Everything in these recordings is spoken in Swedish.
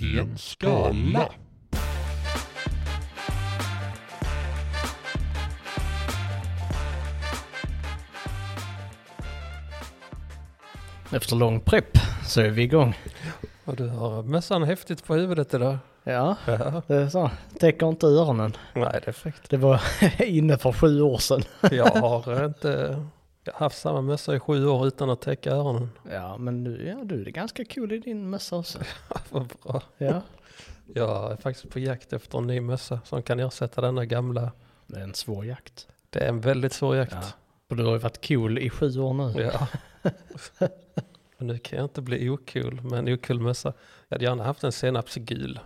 i en skala. Efter lång prepp så är vi igång. Och du har mössan häftigt på huvudet idag. Ja, Ja. det är så. Täcker inte öronen. Nej, det är fräckt. Det var inne för sju år sedan. Jag har inte haft samma mössa i sju år utan att täcka öronen. Ja, men nu, ja, du är ganska cool i din mössa också. Vad bra. Ja. Jag är faktiskt på jakt efter en ny mössa som kan ersätta denna gamla. Det är en svår jakt. Det är en väldigt svår jakt. Ja. Och du har ju varit cool i sju år nu. Ja. Men nu kan jag inte bli ocool med en ocool mössa. Jag hade gärna haft en senapsgul.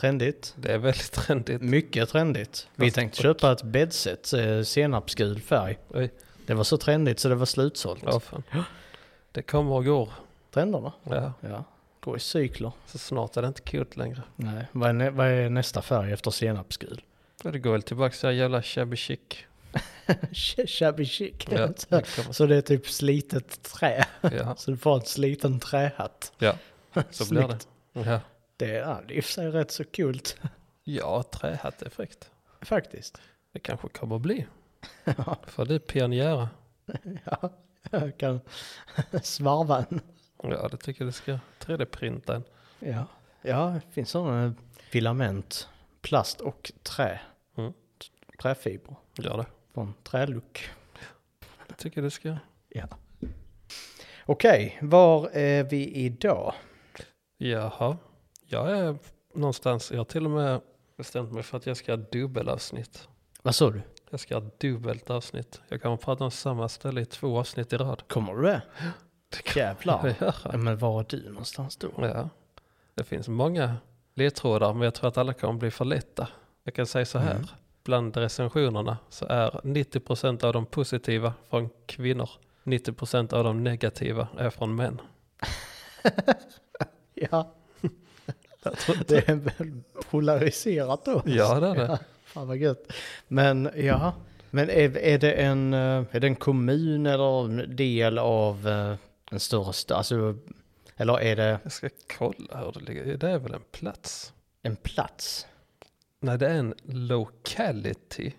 Trendigt. Det är väldigt trendigt. Mycket trendigt. Vi Fast- tänkte köpa ett bäddset, eh, senapsgul färg. Oj. Det var så trendigt så det var slutsålt. Ja, fan. Det kommer och går. Trenderna? Ja. Ja. Går i cykler. Så snart är det inte coolt längre. Nej. Vad är, nä- vad är nästa färg efter senapsgul? Ja, Det går väl tillbaka till jävla shabby chic. Shabby chic. Ja, så, det så det är typ slitet trä. ja, Så du får en sliten trähatt. ja så blir det. Ja. Det är, ja, det är i och för sig rätt så kul ja, trähatt är fräckt. faktiskt. Det kanske kommer bli. För du är pionjära. ja, jag kan svarva en. Ja, det tycker jag det ska. 3D-printa en. Ja, ja det finns sådana filament, plast och trä. Mm. Träfiber Gör det. från träluck. Det tycker jag det ska. Ja. Okej, var är vi idag? Jaha. Jag är någonstans. Jag har till och med bestämt mig för att jag ska ha dubbelavsnitt. Vad sa du? Jag ska ha dubbelt avsnitt. Jag kommer prata om samma ställe i två avsnitt i rad. Kommer du det? Jävlar. Ja. Ja, men var är du någonstans då? Ja, det finns många ledtrådar men jag tror att alla kommer bli för lätta. Jag kan säga så här, Mm. bland recensionerna så är 90% av de positiva från kvinnor, 90% av de negativa är från män. Ja, det är väl polariserat då. Ja det är det. Fan vad gött. Men ja, men är, är, det en, eh, är det en kommun eller en del av eh, en större stad? Alltså, eller är det Jag ska kolla hur det ligger. Det är väl en plats? en plats? Nej det är en locality.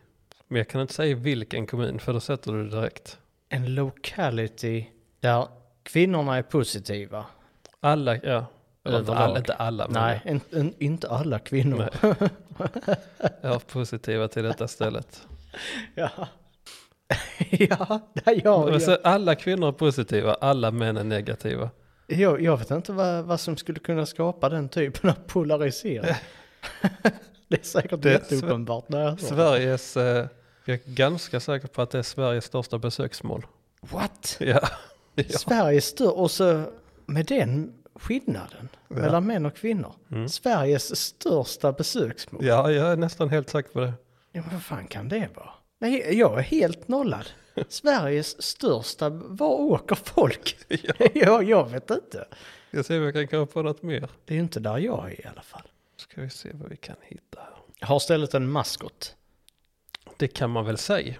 Men jag kan inte säga vilken kommun för då sätter du det direkt. En locality där kvinnorna är positiva? Alla, ja. Inte alla, inte alla men Nej, en, en, inte alla kvinnor. jag är positiva till detta stället. ja. ja, ja, ja, Men så alla kvinnor är positiva, alla män är negativa. Jag, jag vet inte vad, vad som skulle kunna skapa den typen av polarisering. det är säkert Det jätteuppenbart. när. Sveriges, eh, jag är ganska säker på att det är Sveriges största besöksmål. What? Ja. ja. Sveriges större, och så med den skillnaden mellan män och kvinnor. Mm. Sveriges största besöksmål. ja, jag är nästan helt säker på det. Ja, men vad fan kan det vara? Nej, jag är helt nollad. Sveriges största, var åker folk? Ja. ja, jag vet inte. Jag ser om jag kan komma på något mer. Det är ju inte där jag är i alla fall. Ska vi se vad vi kan hitta här. Jag har stället en maskot. Det kan man väl säga?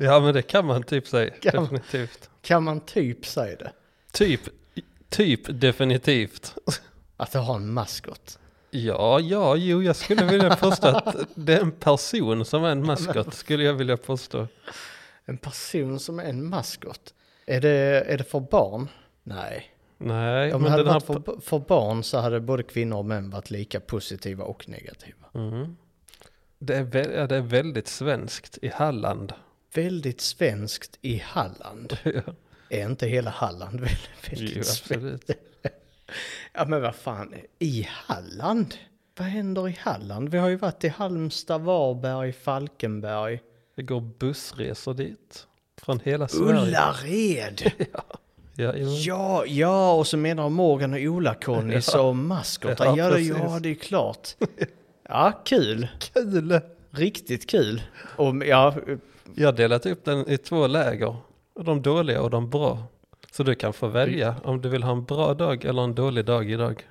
ja men det kan man typ säga, Kan man? definitivt. Kan man typ säga det? Typ, typ definitivt. Att jag har en maskot? Ja, ja, jo, jag skulle vilja påstå att det är en person som är en maskot, skulle jag vilja påstå. En person som är en maskot? Är det, är det för barn? Nej. Nej, Om det men hade den här... varit för, för barn så hade både kvinnor och män varit lika positiva och negativa. Mhm. Det, är vä- ja, det är väldigt svenskt i Halland. Väldigt svenskt i Halland. ja, Är inte hela Halland väldigt, jo, absolut. Ja men vad fan, i Halland? Vad händer i Halland? Vi har ju varit i Halmstad, Varberg, Falkenberg. Det går bussresor dit. Från hela Sverige. Ullared! Ja. Ja, ja, och så menar Morgan och Ola-Conny som maskotar. Ja, Ja, det, ja, det är klart. Ja, kul. Kul! Riktigt kul. Och ja, Jag har delat upp den i två läger. De dåliga och de bra. Så du kan få välja om du vill ha en bra dag eller en dålig dag idag.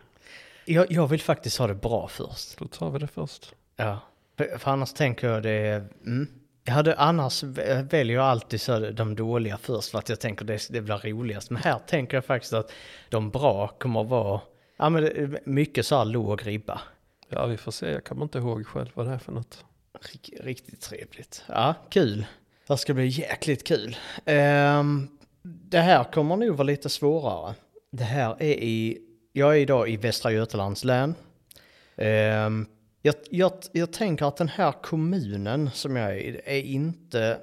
jag, jag vill faktiskt ha det bra först. Då tar vi det först. Ja, för, för annars tänker jag det, mm, Jag hade annars väljer jag alltid så de dåliga först för att jag tänker det, det blir roligast. Men här tänker jag faktiskt att de bra kommer att vara, ja men mycket så här låg ribba. Ja, vi får se. Jag kommer inte ihåg själv vad det är för något. Rik- Riktigt trevligt. Ja, kul. Det ska bli jäkligt kul. Um, det här kommer nog vara lite svårare. Det här är i, jag är idag i Västra Götalands län. Um, jag, jag, jag tänker att den här kommunen som jag är i är inte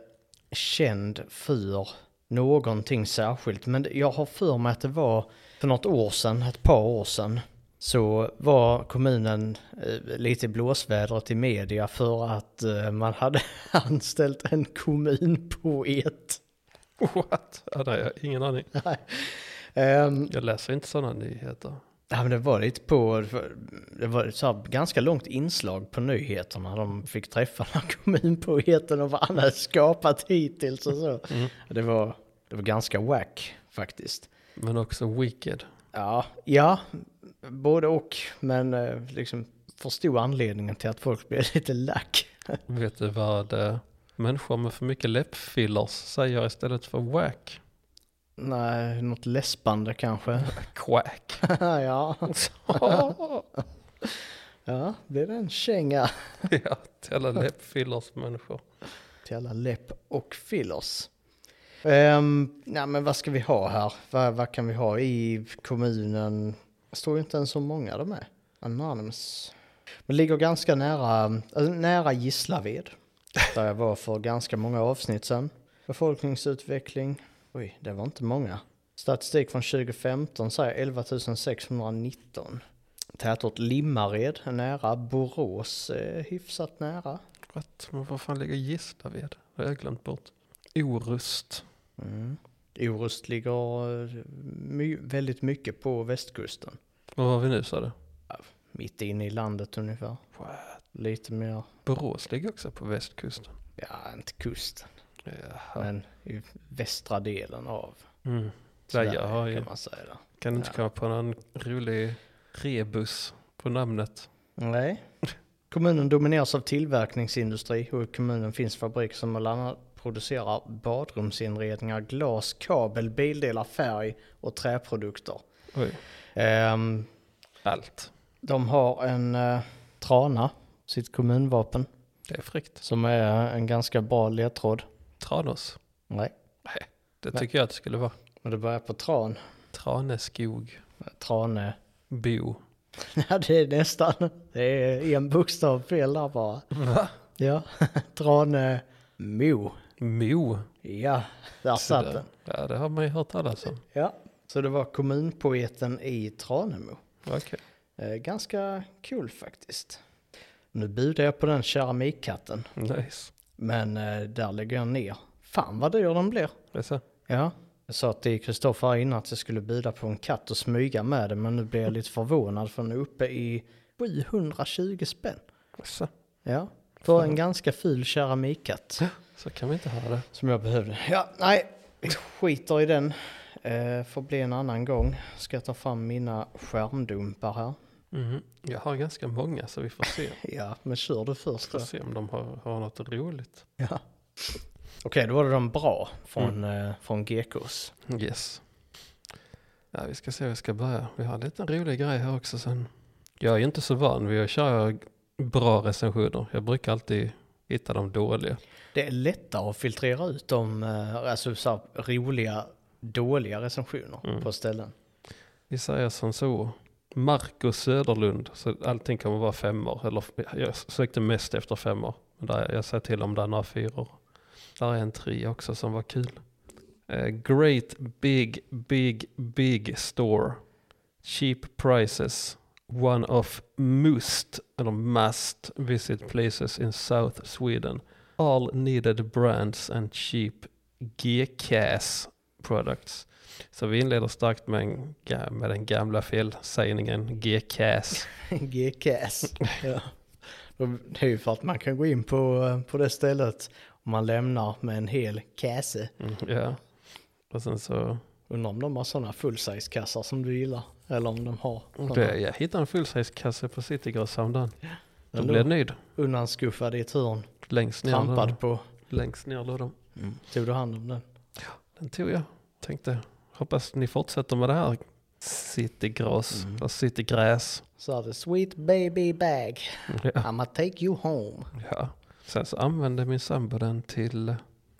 känd för någonting särskilt. Men jag har för mig att det var för något år sedan, ett par år sedan, så var kommunen eh, lite i blåsvädret i media för att eh, man hade anställt en kommunpoet. What? Ja, nej, jag ingen aning. Nej. Ehm, Jag läser inte sådana nyheter. Ja, men det var lite på, det var ett så ganska långt inslag på nyheterna. De fick träffa den här kommunpoeten och vad han hade skapat hittills och så. Mm. Det, var, det var ganska wack faktiskt. Men också Wicked. Ja, ja, både och. Men eh, liksom förstod anledningen till att folk blev lite lack. Vet du vad eh, människor med för mycket läppfillers säger istället för wack? Nej, något läspande kanske. Quack. ja, ja, det är en känga ja, till alla läppfillers människor. till alla läpp och fillers. Um, nej, men vad ska vi ha här? Vad, vad kan vi ha i kommunen? Det står ju inte ens så många de är. Anonymous. Men ligger ganska nära, alltså, nära Gislaved. Där jag var för ganska många avsnitt sedan. Befolkningsutveckling. Oj, det var inte många. Statistik från 2015 säger 11 619. Tätort Limmared är nära. Borås är hyfsat nära. What? Men vad fan ligger Gislaved? Det har jag glömt bort. Orust. Mm. Orust ligger eh, my väldigt mycket på västkusten. Var vi nu sa du? Mitt inne i landet ungefär. What? Lite mer, Borås ligger också på västkusten. ja inte kusten, Jaha. men i västra delen av Mm. Sverige har ju, kan man säga. Då. kan inte Ja. komma på någon rolig rebus på namnet. Nej. Kommunen domineras av tillverkningsindustri och i kommunen finns fabriker som bland annat producerar badrumsinredningar, glas, kabel, bildelar, färg och träprodukter. Ehm, allt. de har en eh, trana, sitt kommunvapen. Det är fräckt. Som är en ganska bra ledtråd. Tranås. Nej, Det Nej. tycker jag att det skulle vara. men det börjar på tran. Traneskog. Trane. Bo. Ja, det är nästan. Det är en bokstav fel där bara. Va? Ja, Trane Mo. Ja, där satt den. Ja, det har man ju hört talas om. Ja, så det var kommunpoeten i Tranemo. Okej. Eh, ganska kul faktiskt. Nu budar jag på den keramikkatten, Nice. men eh, där lägger jag ner. Fan vad dyr den blir. Det så. Ja, jag sa till Kristoffer innan att jag skulle bjuda på en katt och smyga med den, men nu blir jag lite förvånad för den är uppe i 720 spänn. så. Ja, för Fan. en ganska ful keramikkatt Så kan vi inte ha det. som jag behövde. Ja, nej, vi skiter i den. Eh, får bli en annan gång. Ska jag ta fram mina skärmdumpar här. Mhm. Jag har ganska många så vi får se. Ja, men kör du först Får då. se om de har, har något roligt. Ja. Okej, då var det de bra från, eh, från GKs. Yes. Ja, vi ska se hur vi ska börja. Vi har en liten rolig grej här också sen. Jag är inte så van vid att köra bra recensioner. Jag brukar alltid hitta de dåliga. Det är lättare att filtrera ut de eh, alltså, så roliga, dåliga recensioner Mm. på ställen. Vi säger som så. Marcus Söderlund. Så allting kommer vara femmor. Eller jag sökte mest efter femmor. Men där, jag säger till om det är några fyror. Där är en tre också som var kul. Eh, great big big big store. Cheap prices. One of must eller must visit places in South Sweden. All needed brands and cheap GCAS products. Så vi inleder starkt med, en, med den gamla felsägningen GCAS. GKS. ja. Det är ju för att man kan gå in på, på det stället och man lämnar med en hel kasse. Mm, ja. Och sen så, Undrar om de har sådana full-size-kassar som du gillar. Eller om de har det, jag hittade en fullsize-kasse på Citygross häromdagen. Då Den blev jag nöjd. undanskuffad i ett hörn. Längst ner. Trampad på. Längst ner låg de. Mm. Tog du hand om den? Den tog jag. Tänkte, hoppas ni fortsätter med det här citygras, Mm. citygräs. Så hade sweet baby bag. Ja. I'ma take you home. ja. Sen så använde min sambo den till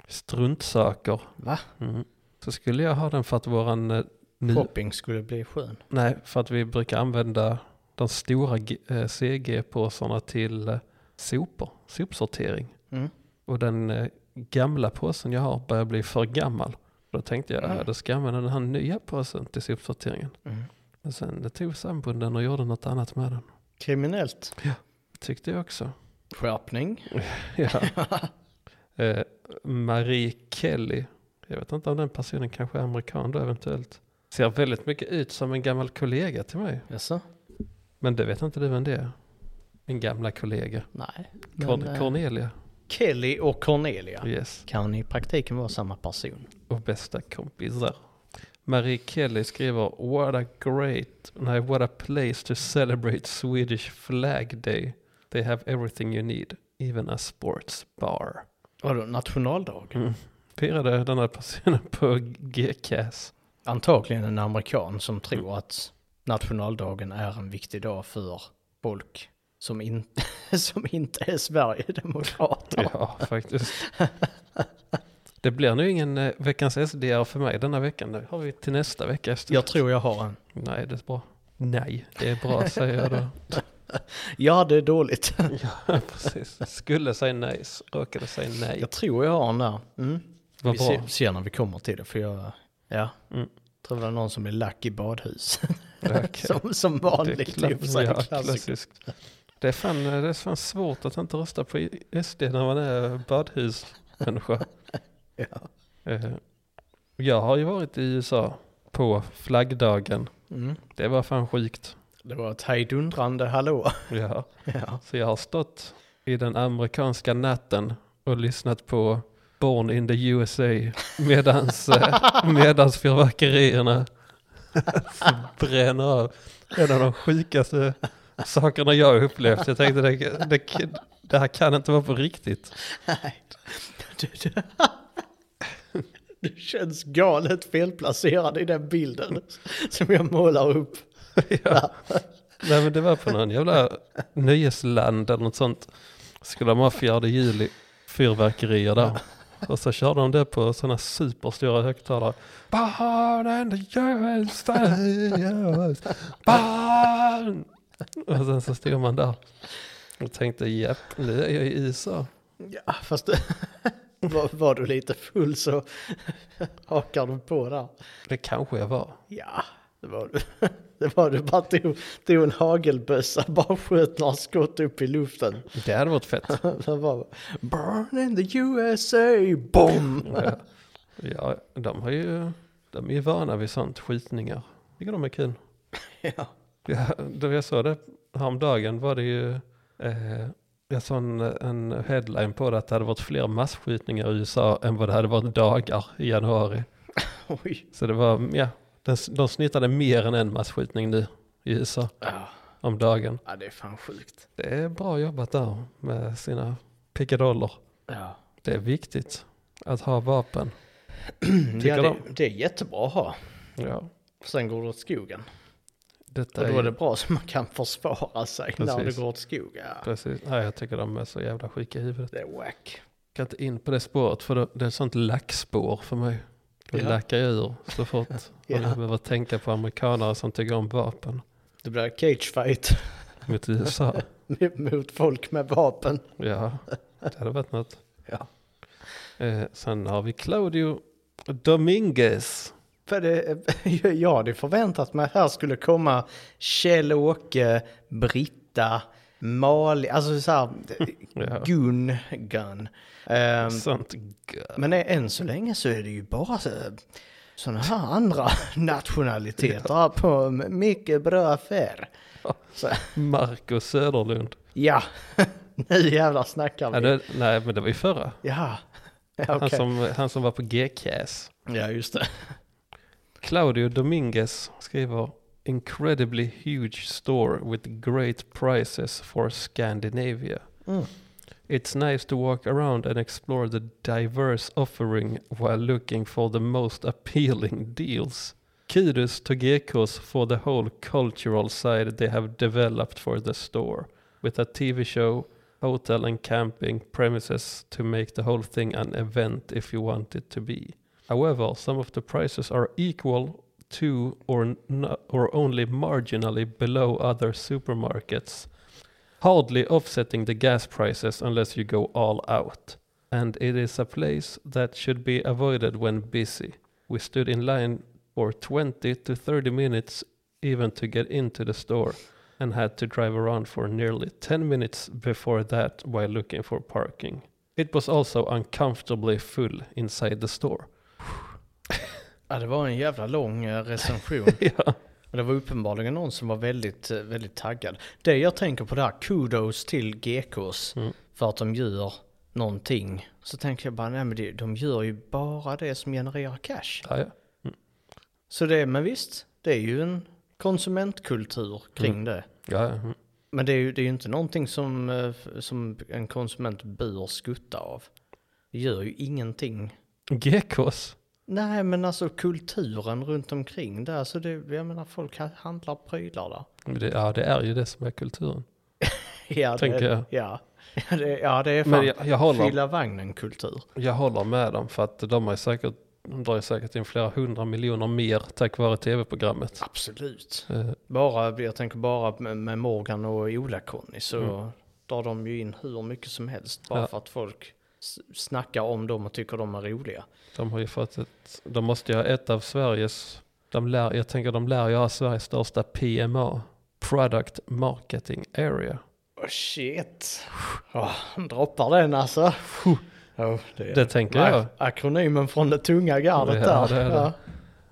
struntsaker. Va? Mm. Så skulle jag ha den för att våran, ny, Shopping skulle bli skön. nej, för att vi brukar använda de stora eh, CG-påsarna till eh, sopor, sopsortering. Mm. Och den eh, gamla påsen jag har börjar bli för gammal. Då tänkte jag, Mm. mm. då ska jag använda den här nya påsen till sopsorteringen. Mm. Men sen det tog sambon den och gjorde något annat med den. Kriminellt. Tyckte jag också. Skärpning. Ja. eh, Marie Kelly, jag vet inte om den personen kanske är amerikan då eventuellt. Ser väldigt mycket ut som en gammal kollega till mig. Jaså? Men det vet inte du vem det är? Min gamla kollega. Nej. Men, eh, Cornelia. Kelly och Cornelia Yes. kan i praktiken vara samma person. och bästa kompisar. Marie Kelly skriver What a great, nej what a place to celebrate Swedish flag day. They have everything you need, even a sports bar. Vadå, nationaldag? Mm. Firade den här personen på GCAS. Antagligen en amerikan som tror att nationaldagen är en viktig dag för folk som, in, som inte är Sverigedemokrater. Ja, faktiskt. Det blir nu ingen eh, veckans SDR för mig denna veckan. Det har vi till nästa vecka istället. Jag tror jag har en. Nej, det är bra. Nej, det är bra säger jag då. Ja, det är dåligt. Ja, precis. Skulle säga nej, råkade säga nej. Jag tror jag har en där. Mm. Vad Vi bra. ser, ser när vi kommer till det, för jag, ja. Mm. Tror det var någon som är lack i badhus. Okej. som, som Det är vanligt, kla- i och för sig. ja, klassiskt. Det är, fan, det är fan svårt att inte rösta på SD när man är badhusmänniska. Ja. Eh, Jag har ju varit i USA på flaggdagen. Mm. Det var fan sjukt. Det var ett hejdundrande hallå. Ja. ja. Så jag har stått i den amerikanska natten och lyssnat på Born in the USA medans, eh, medans fyrverkerierna bränner av. En av de sjukaste sakerna jag har upplevt. Jag tänkte det, det, det här kan inte vara på riktigt. Nej. Du, du, du känns galet felplacerad i den bilden som jag målar upp. Ja. Nej men det var på någon jävla nöjesland eller något sånt. Skulle de ha fjärde juli fyrverkerier där. Och så körde de det på sådana superstora högtalare. Barn and the USA, barn! Och sen så stod man där och tänkte japp, nu är jag i USA. Ja, fast var, var du lite full så hakar du på där. Det kanske jag var. Ja, det var du. Det var du. Bara tog, tog en hagelbössa, bara sköt några skott upp i luften. Det hade varit fett. Det var Burn in the USA, boom! Ja, ja de, har ju, de är ju vana vid sånt, skjutningar. Tycker de är kul. Ja. Ja, då jag såg det häromdagen var det ju, eh, jag såg en, en headline på det att det hade varit fler massskjutningar i USA än vad det hade varit dagar i januari. Oj. Så det var, ja, de, de snittade mer än en massskjutning nu i USA Ja. om dagen. ja, det är fan sjukt. Det är bra jobbat där med sina pickadoller. Ja, Det är viktigt att ha vapen. ja det, de? det är jättebra att ha. Ja, Sen går det åt skogen. detta Och då är, det bra så man kan försvara sig när det Precis. går åt skog. Ja. precis. Nej, jag tycker de är så jävla sjuka i huvudet. Det är wack. kan inte in på det spåret för det, det är ett sånt lackspår för mig. Då Ja. lackar jag ur så fort. Ja. Jag behöver tänka på amerikanare som tycker om vapen Det blir cage fight mot USA. mot folk med vapen. Ja, det hade varit något. Ja. Eh, sen har vi Claudio Dominguez. För det, jag hade förväntat mig att här skulle komma Kjell-Åke, Britta, Mali, alltså så här, Ja. Gun, Gun. Ehm, Sånt gött. men än så länge så är det ju bara sådana här andra nationaliteter här på mycket bra affär. Så, Marcus Söderlund. ja, nu jävlar snackar Ja, vi. det, nej, men det var ju förra. Ja, ja Han, som, han som var på GCAS. Ja, just det. Claudio Dominguez skriver Incredibly huge store with great prices for Scandinavia. Mm. It's nice to walk around and explore the diverse offering while looking for the most appealing deals. Kudos to Gekos for the whole cultural side they have developed for the store, with a TV show, hotel and camping premises to make the whole thing an event if you want it to be. However, some of the prices are equal to or, n- or only marginally below other supermarkets, hardly offsetting the gas prices unless you go all out. And it is a place that should be avoided when busy. We stood in line for 20 to 30 minutes even to get into the store and had to drive around for nearly 10 minutes before that while looking for parking. It was also uncomfortably full inside the store. Ja, det var en jävla lång eh, recension. ja. Det var uppenbarligen någon som var väldigt, eh, väldigt taggad. Det jag tänker på där, kudos till GKs Mm. för att de gör någonting. Så tänker jag bara, nej men det, de gör ju bara det som genererar cash. Ja, ja. Så det, men visst, det är ju en konsumentkultur kring Mm. det. ja. Mm. Men det är ju det är inte någonting som, eh, som en konsument bör skutta av. Det gör ju ingenting. GKs. Nej men alltså kulturen runt omkring där, så det, jag menar folk ha- handlar prylar där. Det, ja, det är ju det som är kulturen. Ja, Tänker det, jag. Ja. Ja, det, ja, det är fan Men jag, jag, håller, fylla vagnen-kultur. jag håller med dem för att de har säkert, de drar ju säkert in flera hundra miljoner mer tack vare tv-programmet. Absolut. Eh, Bara, jag tänker bara med, med Morgan och Ola-Conny så Mm. drar de ju in hur mycket som helst bara Ja. för att folk snackar om dem och tycker de är roliga. De har ju fått ett, de måste ju ha ett av Sveriges, de lär, jag tänker de lär ju ha Sveriges största PMA, Product Marketing Area. Oh shit. Oh, droppar den alltså. Oh, det, Det tänker jag. Akronymen från det tunga gardet Ja, där. det det. Ja.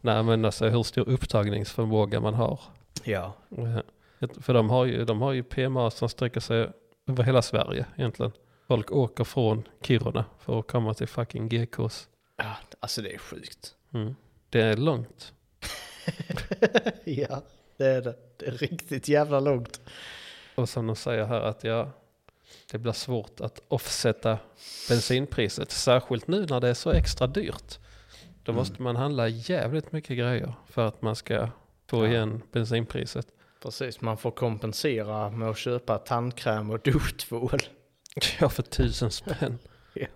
Nej men alltså hur stor upptagningsförmåga man har. ja. Eh, För de har, ju, de har ju PMA som sträcker sig över hela Sverige egentligen. Folk åker från Kiruna för att komma till fucking GKs. ja, alltså det är sjukt. Mm. Det är långt. ja, det är det. Det är riktigt jävla långt. Och som de säger här att ja, det blir svårt att offsätta bensinpriset. Särskilt nu när det är så extra dyrt. Då Mm. måste man handla jävligt mycket grejer för att man ska få Ja. igen bensinpriset. Precis, man får kompensera med att köpa tandkräm och duschtvål. Ja, för tusen spänn. Ja.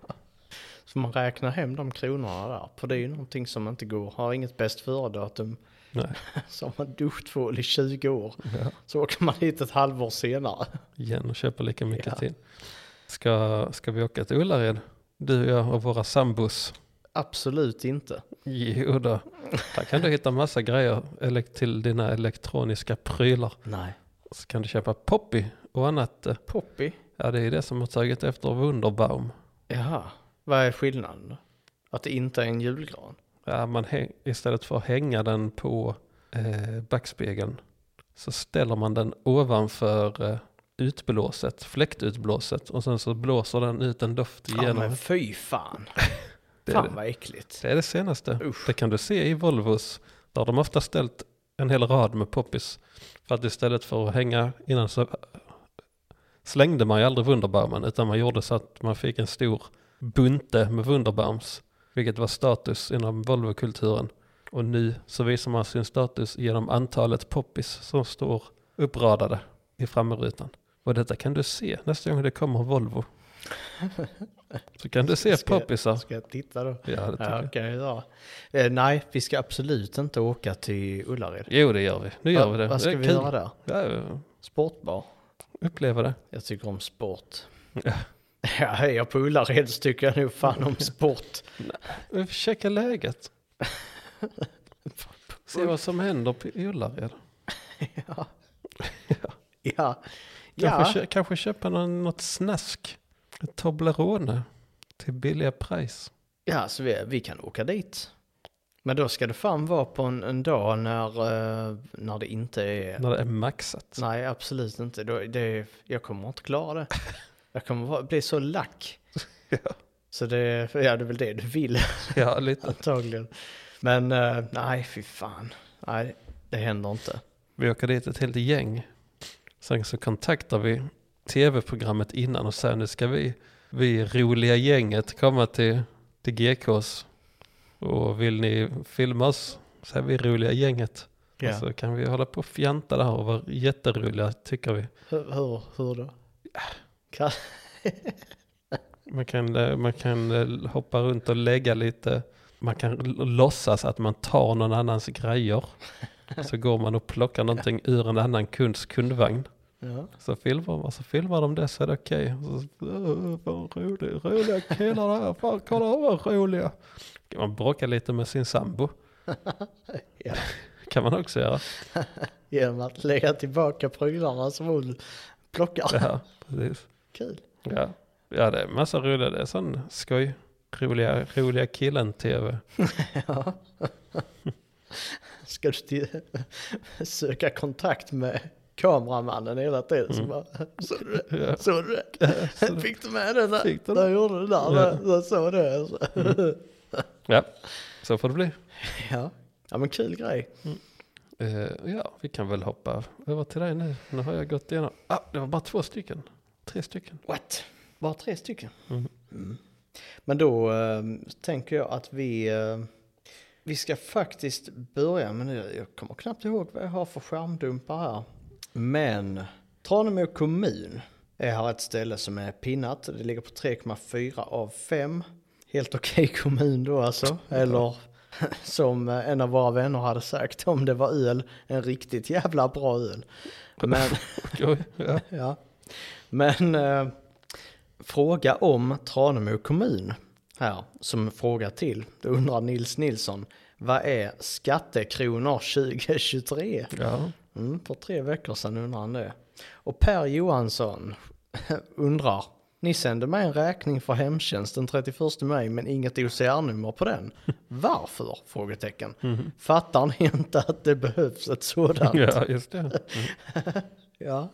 Så man räknar hem de kronorna där. För det är ju någonting som inte går. Har inget bäst före-datum. Så har man duschtvål i 20 år. Ja. Så åker man hit ett halvår senare. Igen och köpa lika mycket Ja. till. Ska, ska vi åka till Ullared? Du, jag och våra sambos. Absolut inte. Jo då. Där kan du hitta massa grejer till dina elektroniska prylar. Nej. Så kan du köpa Poppy och annat. eh, Poppy? Ja, det är det som har tagit efter Wunderbaum. Jaha. Vad är skillnaden? Att det inte är en julgran? Ja, man istället för att hänga den på eh, backspegeln så ställer man den ovanför eh, utblåset, fläktutblåset och sen så blåser den ut en doft Ja igenom. men fy fan. det, Fan det, vad äckligt. det är det senaste. Usch. Det kan du se i Volvos. Där har de ofta ställt en hel rad med poppis. För att istället för att hänga innan så slängde man ju aldrig Wunderbaumen utan man gjorde så att man fick en stor bunte med Wunderbaums. Vilket var status inom Volvo-kulturen. Och nu så visar man sin status genom antalet poppis som står uppradade i framrutan. Och detta kan du se nästa gång det kommer Volvo. Så kan du se Ska jag- poppisar. Ska jag titta då? Ja, det Ja, jag. okej då. Eh, nej, vi ska absolut inte åka till Ullared. Jo, det gör vi. Nu gör Va- vi det. Vad det ska är vi kul. göra där? Ja, Sportbar? Uppleva det. Jag tycker om sport. Ja. Ja, jag på Ullared så tycker jag nog fan om sport. Vi får checka läget. Se vad som händer på Ullared. ja. Ja. Kanske, Ja. kö- kanske köpa någon, något snask. Toblerone. Till billiga pris. ja, så vi, vi kan åka dit. Men då ska det fan vara på en, en dag när, eh, när det inte är... När det är maxat. Nej, absolut inte. Då, det, jag kommer inte klara det. Jag kommer bli så lack. Ja. Så det, ja, det är väl det du vill Ja, lite. antagligen. Men eh, nej, fy fan. Nej, det händer inte. Vi åker dit ett helt gäng. Sen så kontaktar vi tv-programmet innan och säga nu ska vi, vi roliga gänget komma till, till GKs och vill ni filma oss så är vi roliga gänget. Ja. Och så kan vi hålla på och fjanta där och vara jätteroliga tycker vi. Hur, hur, hur då? Kan, Man kan, eh, man kan eh, hoppa runt och lägga lite, man kan låtsas att man tar någon annans grejer. Så går man och plockar någonting ur en annan kunds kundvagn. Ja. Så filmar man, så filmar de det så är det okej. "Åh, Vad rolig, roliga killar där, fan kolla vad roliga. Kan man bråka lite med sin sambo. Ja. Kan man också göra. Genom att lägga tillbaka prylarna som hon plockar. Ja, precis. Kul. Ja, ja det är massa roliga, det är sån skoj. Roliga, roliga killen-tv. Ja. Ska du söka kontakt med kameramannen hela tiden? Så bara, såg du det? Såg du det? Fick du med den där? Du? Jag gjorde det där. Ja. Jag såg det. ja, så får det bli. Ja. ja, men kul grej. Eh, ja, vi kan väl hoppa över till dig nu. Nu har jag gått igenom. Ah, det var bara två stycken. Tre stycken. What? Bara tre stycken? Mm. Mm. Men då eh, tänker jag att vi, eh, vi ska faktiskt börja med nu. Jag kommer knappt ihåg vad jag har för skärmdumpar här. Men Tranemo kommun är här ett ställe som är pinnat. Det ligger på 3,4 av 5. Helt okej kommun då alltså. Eller som en av våra vänner hade sagt om det var öl, en riktigt jävla bra öl. Men. Ja. Men eh, fråga om Tranemo kommun här som fråga till. Då undrar Nils Nilsson. Vad är skattekronor 2023? ja. Mm, för tre veckor sedan undrar han det. Och Per Johansson undrar. Ni sände mig en räkning för hemtjänst den 31 maj men inget OCR-nummer på den. Varför? Frågetecken. Mhm. Fattar ni inte att det behövs ett sådant? ja, just det. Ja.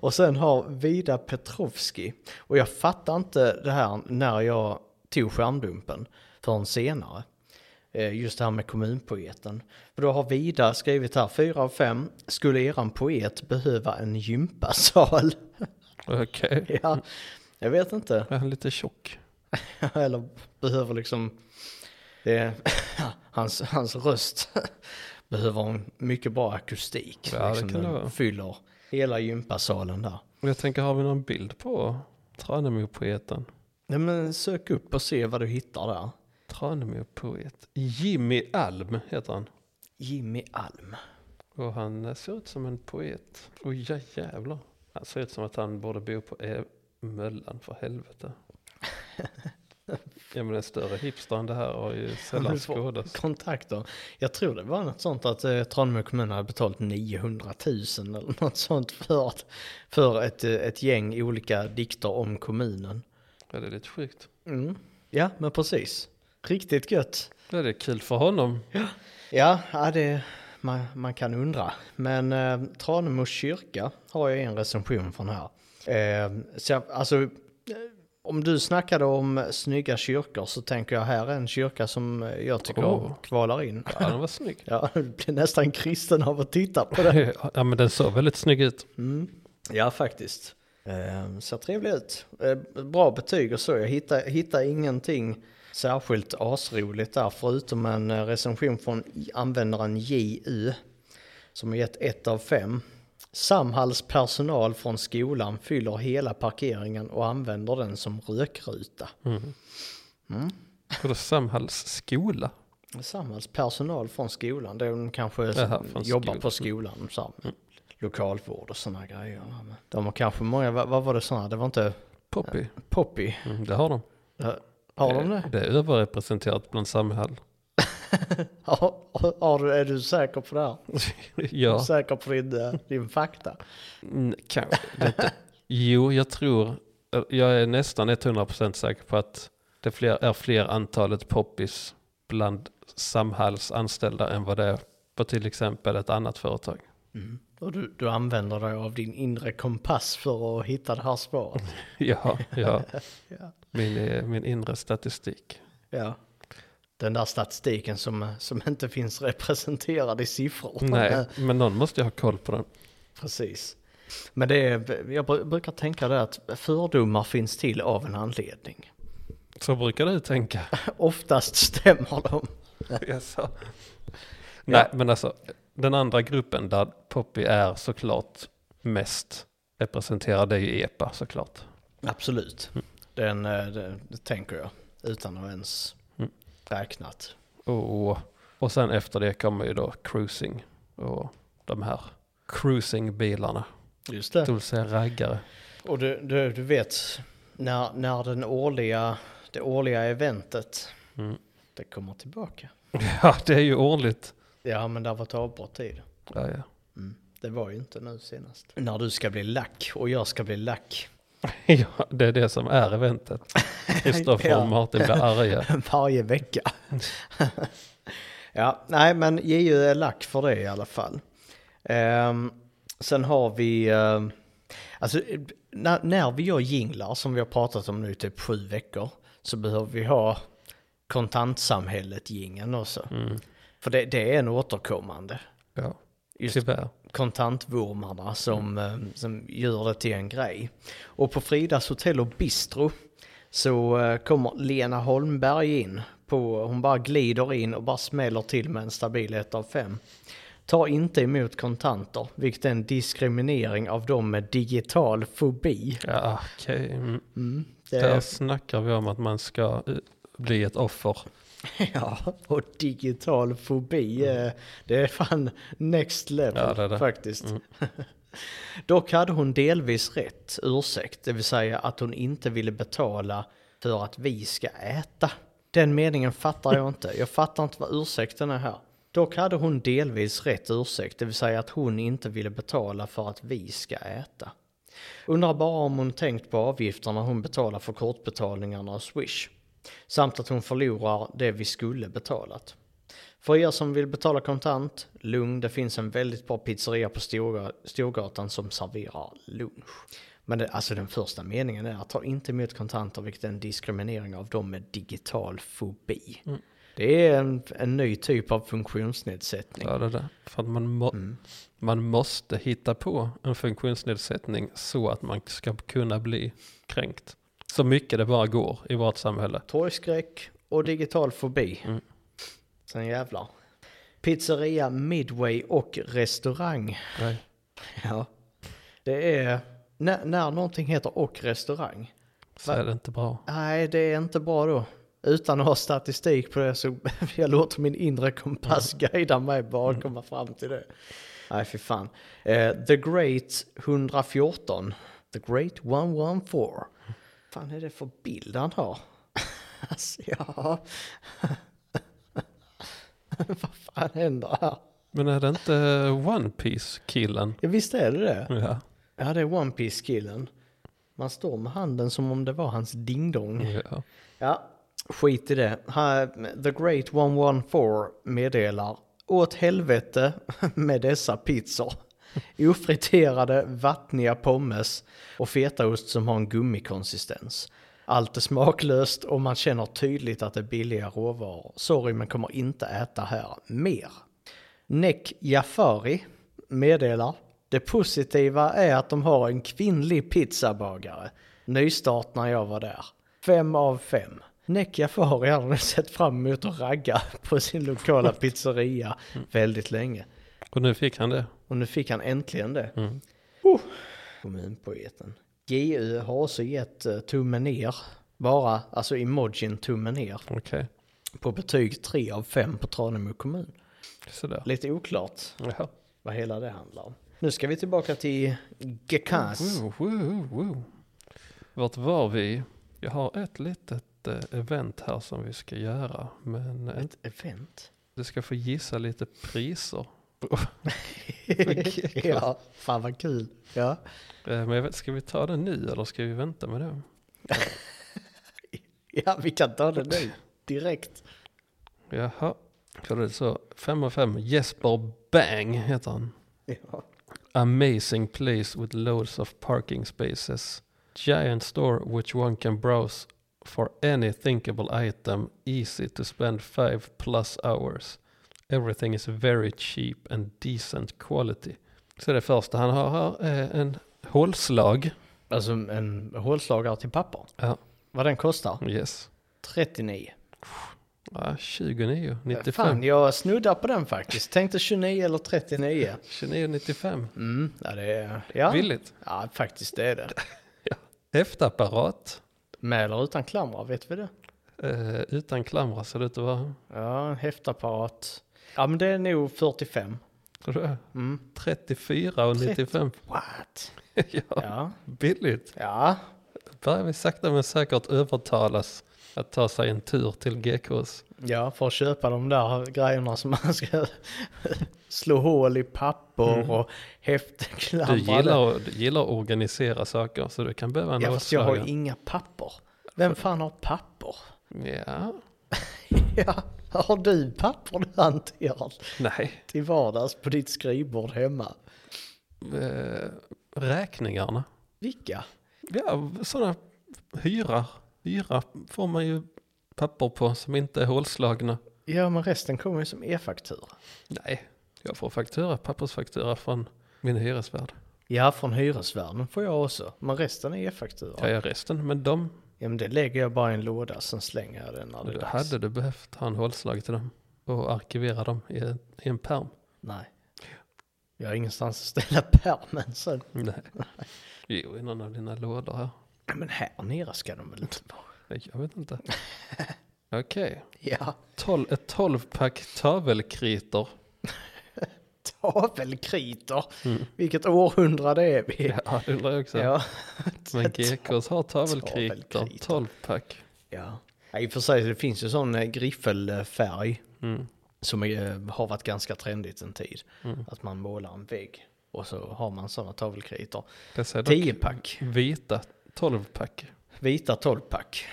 och sen har Vida Petrovski. Och jag fattar inte det här när jag tog skärmdumpen förrän senare. Eh, Just det här med kommunpoeten. För då har Vida skrivit här, 4 av 5. Skulle eran poet behöva en gympasal? Okej. ja, jag vet inte. Är han lite tjock? Eller behöver liksom, det, hans, hans röst behöver en mycket bra akustik. Ja, det liksom kan det vara. fyller hela gympasalen där. Jag tänker, har vi någon bild på Tranemo-poeten? Nej men sök upp och se vad du hittar där. Tranemo-poet. Jimmy Alm heter han. Jimmy Alm. Och han ser ut som en poet. Oj, ja, jävlar. Han ser ut som att han borde bo på e Möllan för helvete. ja men en större hipster än det här har ju sällan skådats. Kontakter. Jag tror det var något sånt att eh, Tranemo kommun hade betalt 900 000 eller något sånt för, att, för ett, eh, ett gäng olika dikter om kommunen. Ja, det är lite sjukt. Mm. Ja men precis. Riktigt gött. Ja, det är kul för honom. Ja, ja det, man, man kan undra. Men eh, Tranemo kyrka har jag en recension från här. Eh, så jag, alltså, eh, om du snackade om snygga kyrkor så tänker jag här är en kyrka som jag tycker Åh. kvalar in. Ja, den var snygg. Ja, du blir nästan kristen av att titta på det. ja, men den såg väldigt snygg ut. Mm. Ja, faktiskt. Eh, ser trevlig ut. Eh, bra betyg och så. Jag hittar, hittar ingenting särskilt asroligt där förutom en eh, recension från användaren JU som har gett ett av fem. Samhalls personal från skolan fyller hela parkeringen och använder den som rökruta. Mm. Mm. Och då Samhalls skola. Samhalls personal från skolan, de kanske Jaha, jobbar skolan. på skolan. Så, här, lokalvård och sådana grejer. De har kanske många, vad, vad var det sådana? Det var inte Poppy. Poppy. Mm, det har de. Har de det? Det är överrepresenterat bland Samhall. Har, har du, är du säker på det här? Är du ja, säker på din, eh, din fakta? mm, kanske. Är inte- Jo, jag tror, jag är nästan 100% säker på att det fler, är fler antalet poppis bland Samhalls anställda än vad det är på till exempel ett annat företag. Mm. Och du, du använder dig av din inre kompass för att hitta det här svaret? Ja, ja. Ja. Min, eh, min inre statistik. ja. Den där statistiken som, som inte finns representerad i siffror. Nej, men någon måste ju ha koll på den. Precis. Men det är, jag bru- brukar tänka det att fördomar finns till av en anledning. Så brukar du tänka. Oftast stämmer de. Jaså? Nej, men alltså den andra gruppen där Poppy är såklart mest representerad är ju EPA såklart. Absolut. Mm. Den, eh, det, det tänker jag. Utan att ens Mm. räknat. Och, och sen efter det kommer ju då cruising och de här cruisingbilarna. Just Det säga raggare. Och du, du, du vet, när, när den årliga, det årliga eventet, Mm. det kommer tillbaka. Ja, det är ju årligt. Ja, men det har varit avbrott tid. Ja, ja. Mm. Det var ju inte nu senast. När du ska bli lack och jag ska bli lack. ja, det är det som är eventet. Kristoffer Ja. och Martin blir arga. Varje vecka. ja, nej men JU är lack för det i alla fall. Ehm, sen har vi, ehm, alltså när, när vi gör jinglar som vi har pratat om nu i typ sju veckor så behöver vi ha kontantsamhället jingeln också. Mm. För det, det är en återkommande. Ja, Just tyvärr. kontantvurmarna som, eh, som gör det till en grej. Och på Fridas hotell och bistro så eh, kommer Lena Holmberg in. På, hon bara glider in och bara smäller till med en stabil 1 av 5. Ta inte emot kontanter, vilket är en diskriminering av dem med digital fobi. Ja, okej. Mm. Mm, det Där är, snackar vi om att man ska eh, bli ett offer. ja, och digital fobi, eh, det är fan next level Ja, det det. faktiskt. Mm. Dock hade hon delvis rätt ursäkt, det vill säga att hon inte ville betala för att vi ska äta. Den meningen fattar jag inte. Jag fattar inte vad ursäkten är här. Dock hade hon delvis rätt ursäkt, det vill säga att hon inte ville betala för att vi ska äta. Undrar bara om hon tänkt på avgifterna hon betalar för kortbetalningarna och Swish. Samt att hon förlorar det vi skulle betalat. För er som vill betala kontant, lugn, det finns en väldigt bra pizzeria på Storga- Storgatan som serverar lunch. Men det, alltså den första meningen är att ta inte emot kontanter vilket är en diskriminering av dem med digital fobi. Mm. Det är en, en ny typ av funktionsnedsättning. Ja, det är det. För att man, må, Mm. man måste hitta på en funktionsnedsättning så att man ska kunna bli kränkt. Så mycket det bara går i vårt samhälle. Torgskräck och digital fobi. Mm. Sen jävlar. Pizzeria, Midway och restaurang. Nej. Ja. Det är, när, när någonting heter och restaurang. Så Va? är det inte bra. Nej, det är inte bra då. Utan att ha statistik på det så jag låter min inre kompass guida mig bara att komma fram till det. Nej, fy fan. Eh, The Great 114. The Great 114. Fan är det för bild han har? alltså, ja. Vad fan händer här? Men är det inte One Piece killen? Ja, visst är det det? Ja. Ja, det är One Piece-killen. Man står med handen som om det var hans dingdong. ja. Ja, skit i det. The Great 114 meddelar åt helvete med dessa pizzor. Ofriterade, vattniga pommes och fetaost som har en gummikonsistens. Allt är smaklöst och man känner tydligt att det är billiga råvaror. Sorry men kommer inte äta här mer. Nek Jafari meddelar det positiva är att de har en kvinnlig pizzabagare. Nystart när jag var där. Fem av fem. Nek Jafari hade nu sett fram emot att ragga på sin lokala pizzeria väldigt länge. Och nu fick han det. Och nu fick han äntligen det. Mm. Oh. Kommunpoeten. GU har också gett uh, tummen ner. Bara, alltså emojin tummen ner. Okej. På betyg 3 av 5 på Tranemo kommun. Sådär. Lite oklart Ja. vad hela det handlar om. Nu ska vi tillbaka till Gekas. Woo, woo, woo. Vart var vi? Jag har ett litet eh, event här som vi ska göra. Men eh, Ett event? du ska få gissa lite priser. ja, fan vad kul. Ja. Eh, Men jag vet, ska vi ta det nu eller ska vi vänta med det? ja, vi kan ta det nu. Direkt. Jaha. För det så. 5 av 5. Jesper Bang heter han. Ja. Amazing place with loads of parking spaces. Giant store which one can browse for any thinkable item. Easy to spend five plus hours. Everything is very cheap and decent quality. Så det första han har är en hålslag. Alltså en hålslagare till papper. Ja, Vad den kostar? yes. 39. Ja, 29, 95. Fan, jag snuddar på den faktiskt. Tänkte 29 eller 39. 29, 95. Mm, ja det är... Ja, Billigt. ja faktiskt det är det. Häftapparat. Med eller utan klamrar, vet vi det? Eh, utan klamrar ser det ut att vara. Ja, en häftapparat. Ja men det är nog 45. Tror du det? Mm. 34 och 95. What? ja, Ja. billigt. Ja. Börjar vi sakta men säkert övertalas att ta sig en tur till GKs. Ja, för att köpa de där grejerna som man ska slå hål i papper Mm. och häftklamra. Du gillar, du gillar att organisera saker så du kan behöva en Ja, fast jag har hålslagare. inga papper. Vem fan har papper? Ja, Ja, har du papper du hanterar nej. till vardags på ditt skrivbord hemma? Eh, räkningarna. Vilka? Ja, sådana hyra. Hyra får man ju papper på som inte är hålslagna. Ja, men resten kommer ju som e-faktura. Nej, jag får faktura, pappersfaktura från min hyresvärd. Ja, från hyresvärden får jag också. Men resten är e-faktura. Kan jag resten? Men de, Ja, men det lägger jag bara i en låda, sen slänger jag den när det är då dags. hade du behövt ha en hålslag till dem och arkivera dem i, en- i en pärm. Nej. Jag har ingenstans att ställa pärmen sen. Nej. Jo, i någon av dina lådor här. Men här nere ska de väl inte vara? Jag vet inte. Okej. Ja, Tol- ett 12-pack tavelkritor. Tavelkritor. Mm. Vilket århundrade är vi? Ja, det undrar jag också. Ja. Men GKs har tavelkritor. 12-pack. ja. ja. I och för sig, det finns ju sån eh, griffelfärg Mm. som är, har varit ganska trendigt en tid. Mm. Att man målar en vägg och så har man sådana tavelkritor. 10-pack. vita 12-pack. Vita 12-pack.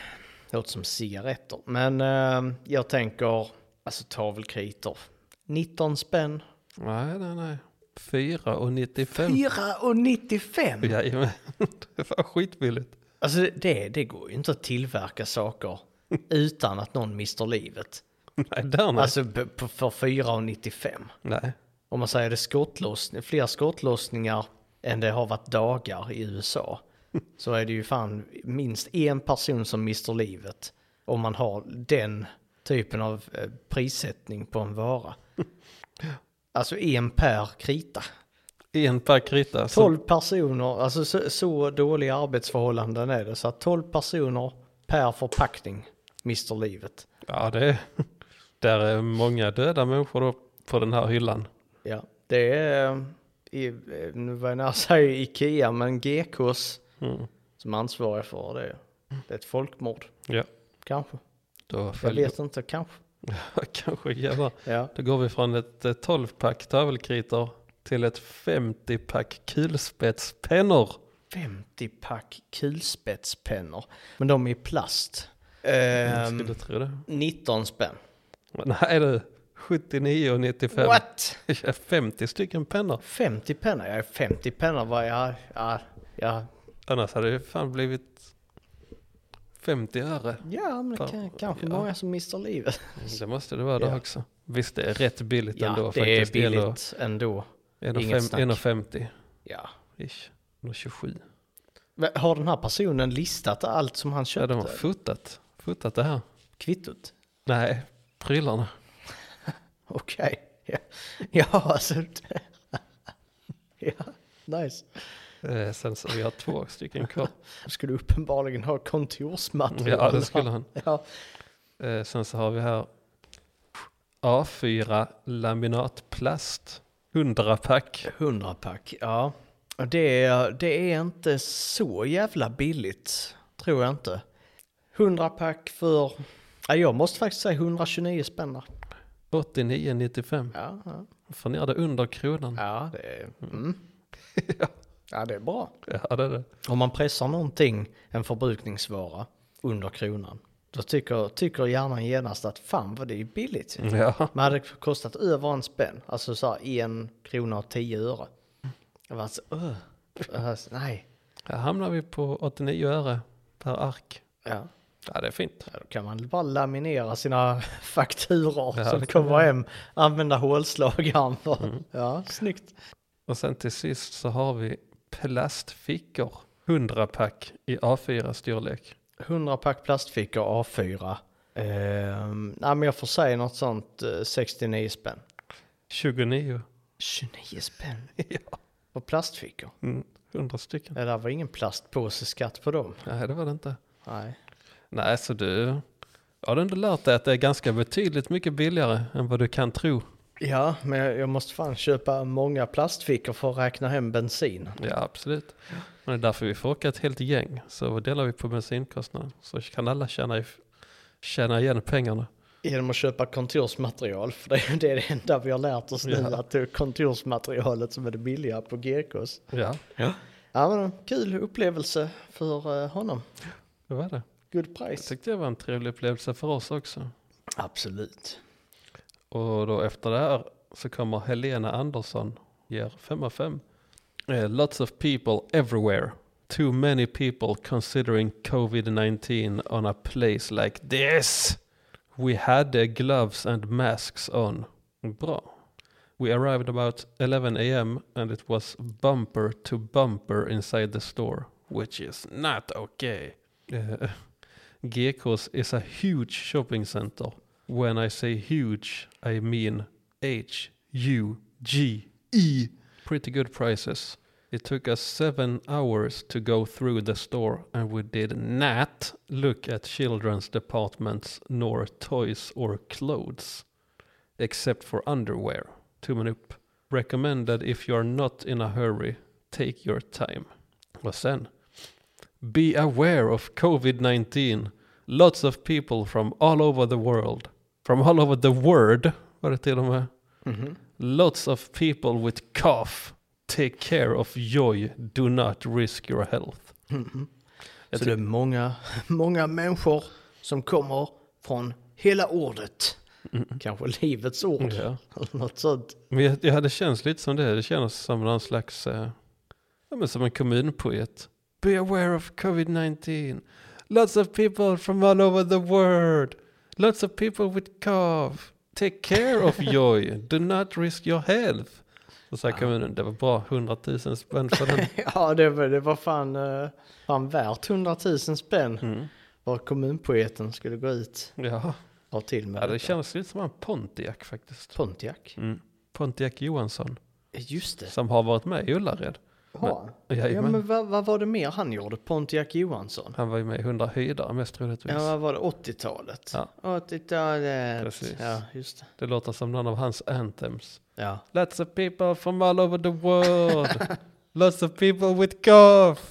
Låter som cigaretter. Men eh, jag tänker, alltså tavelkritor. 19 spänn. Nej, nej, nej. 4 och 95. 4,95! Jajamän, det var skitbilligt. Alltså det, det går ju inte att tillverka saker utan att någon mister livet. Nej, där nej. Alltså b- på- för 4,95. nej. Om man säger det skottlossning, fler skottlossningar än det har varit dagar i USA. Så är det ju fan minst en person som mister livet. Om man har den typen av eh, prissättning på en vara. Alltså en per krita. En pack krita. så- 12 personer, alltså så, så dåliga arbetsförhållanden är det. Så att 12 personer per förpackning mister livet. Ja, det är, där är många döda människor då på den här hyllan. Ja, det är, eh, i, eh, nu var jag nära säga Ikea, men GKs Mm. som ansvariga för det. Det är ett folkmord, Ja, kanske. då Jag följer vet inte, kanske. kanske jävlar. Ja. Då går vi från ett eh, 12-pack tavelkritor till ett 50-pack kulspetspennor. 50 pack kulspetspennor. Men de är i plast. Jag Ehm, skulle tro det. 19 spänn. Men Nej du, 79 och 95. What? 50 stycken pennor. 50 pennor? Ja, 50 pennor var jag... Ja, ja, Annars hade det fan blivit 50 öre. ja men det kan, kanske ja. många som mister livet. Det måste det vara då Ja. också. Visst det är rätt billigt Ja, ändå det är billigt ändå. Inget snack. 1,50 Ja. ish. 1,27. Men Har den här personen listat allt som han Ja, köpte? de har fotat, fotat det här. Kvittot? Nej, prylarna. Okej. Ja. ja, alltså. ja, nice. Eh, sen så vi har två stycken kvar. Skulle uppenbarligen ha kontorsmaterial. Ja, det skulle han. Ja. Eh, sen så har vi här A4 laminatplast. 100 pack. 100 pack, ja. Det är, det är inte så jävla billigt, tror jag inte. 100 pack för, ja, jag måste faktiskt säga 129 spänn. där. 89,95. Ja, ja. Får ner det under kronan. ja, det är, mm. ja, det är bra. Ja, det är det. Om man pressar någonting, en förbrukningsvara, under kronan, då tycker, tycker hjärnan genast att fan vad det är billigt. Ja, Men hade det kostat över en spänn, alltså så här en krona och tio öre. Jag var så, öh. Alltså, nej. här hamnar vi på 89 öre per ark. Ja. Ja, det är fint. Ja, Då kan man bara laminera sina fakturor Ja, som kommer man. hem, använda hålslagaren för. Ja, snyggt. Och sen till sist så har vi plastfickor. 100 pack i A4 storlek. 100 pack plastfickor A4. Ehm, nej men jag får säga något sånt eh, 69 spänn. 29. 29 spänn ja. på plastfickor. Mm, 100 stycken. Det där var ingen plastpåseskatt på dem. Nej det var det inte. Nej. Nej så du har du ändå lärt dig att det är ganska betydligt mycket billigare än vad du kan tro. Ja, men jag jag måste fan köpa många plastfickor för att räkna hem bensin. Ja absolut. Men det är därför vi får åka ett helt gäng. Så delar vi på bensinkostnaden. Så kan alla tjäna, tjäna igen pengarna. Genom att köpa kontorsmaterial, för det är det enda vi har lärt oss nu, Ja. att det är kontorsmaterialet som är det billiga på GKs. Ja, Ja. Ja men kul upplevelse för eh, honom. det var det. Good Jag price. tyckte det var en trevlig upplevelse för oss också. Absolut. Och då efter det här så kommer Helena Andersson, ger 5 av 5. Eh, lots of people everywhere. Too many people considering COVID-19 on a place like this. We had the gloves and masks on. Bra. We arrived about 11 a.m. and it was bumper to bumper inside the store, which is not okay. Uh, Gekås is a huge shopping center. When I say huge, I mean H U G E. Pretty good prices. It took us seven hours to go through the store, and we did not look at children's departments nor toys or clothes, except for underwear. Tummen upp. Recommended if you are not in a hurry, take your time. Och sen, be aware of COVID-19. Lots of people from all over the world, from all over the world, var det till och med. Mhm. Lots of people with cough. Take care of joy. Do not risk your health. Mhm. Jag Så det är många, många människor som kommer från hela ordet. Mm. Kanske livets ord. Ja. Eller något sånt. Men jag, jag hade känts lite som det. Det känns som någon slags, eh, ja, men som en kommunpoet. Be aware of covid-19. Lots of people from all over the world. Lots of people with cough. Take care of joy. Do not risk your health. Så sa Ja. kommunen, det var bra 100 000 spänn för den. Ja, det var, det var fan, eh, fan värt 100 000 spänn. Mm. Att kommunpoeten skulle gå ut Ja. och till med ja, det detta. känns lite som en Pontiac faktiskt. Pontiac. Mm. Pontiac Johansson, Just det. som har varit med i Ullared. Ja, ja Jajamän. men vad, vad var det mer han gjorde? Pontiac Johansson? Han var ju med i 100 höjdare mest troligtvis. Ja, vad var det? 80-talet? Ja. 80-talet. Precis. Ja, just det. Det låter som någon av hans anthems. Ja. Lots of people from all over the world. Lots of people with cough.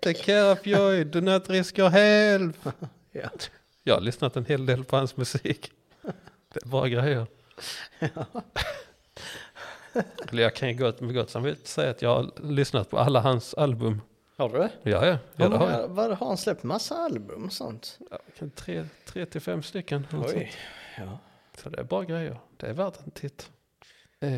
Take care of joy. Do not risk your health. Ja. Jag har lyssnat en hel del på hans musik. Det är bra grejer. Eller jag kan ju gott med gott samvete säga att jag har lyssnat på alla hans album. Har du det? Ja, ja. ja det har jag. Vad har han släppt? Massa album och sånt? Ja, tre, tre till fem stycken. Oj. Ja. Så det är bra grejer. Det är värt en titt. Eh,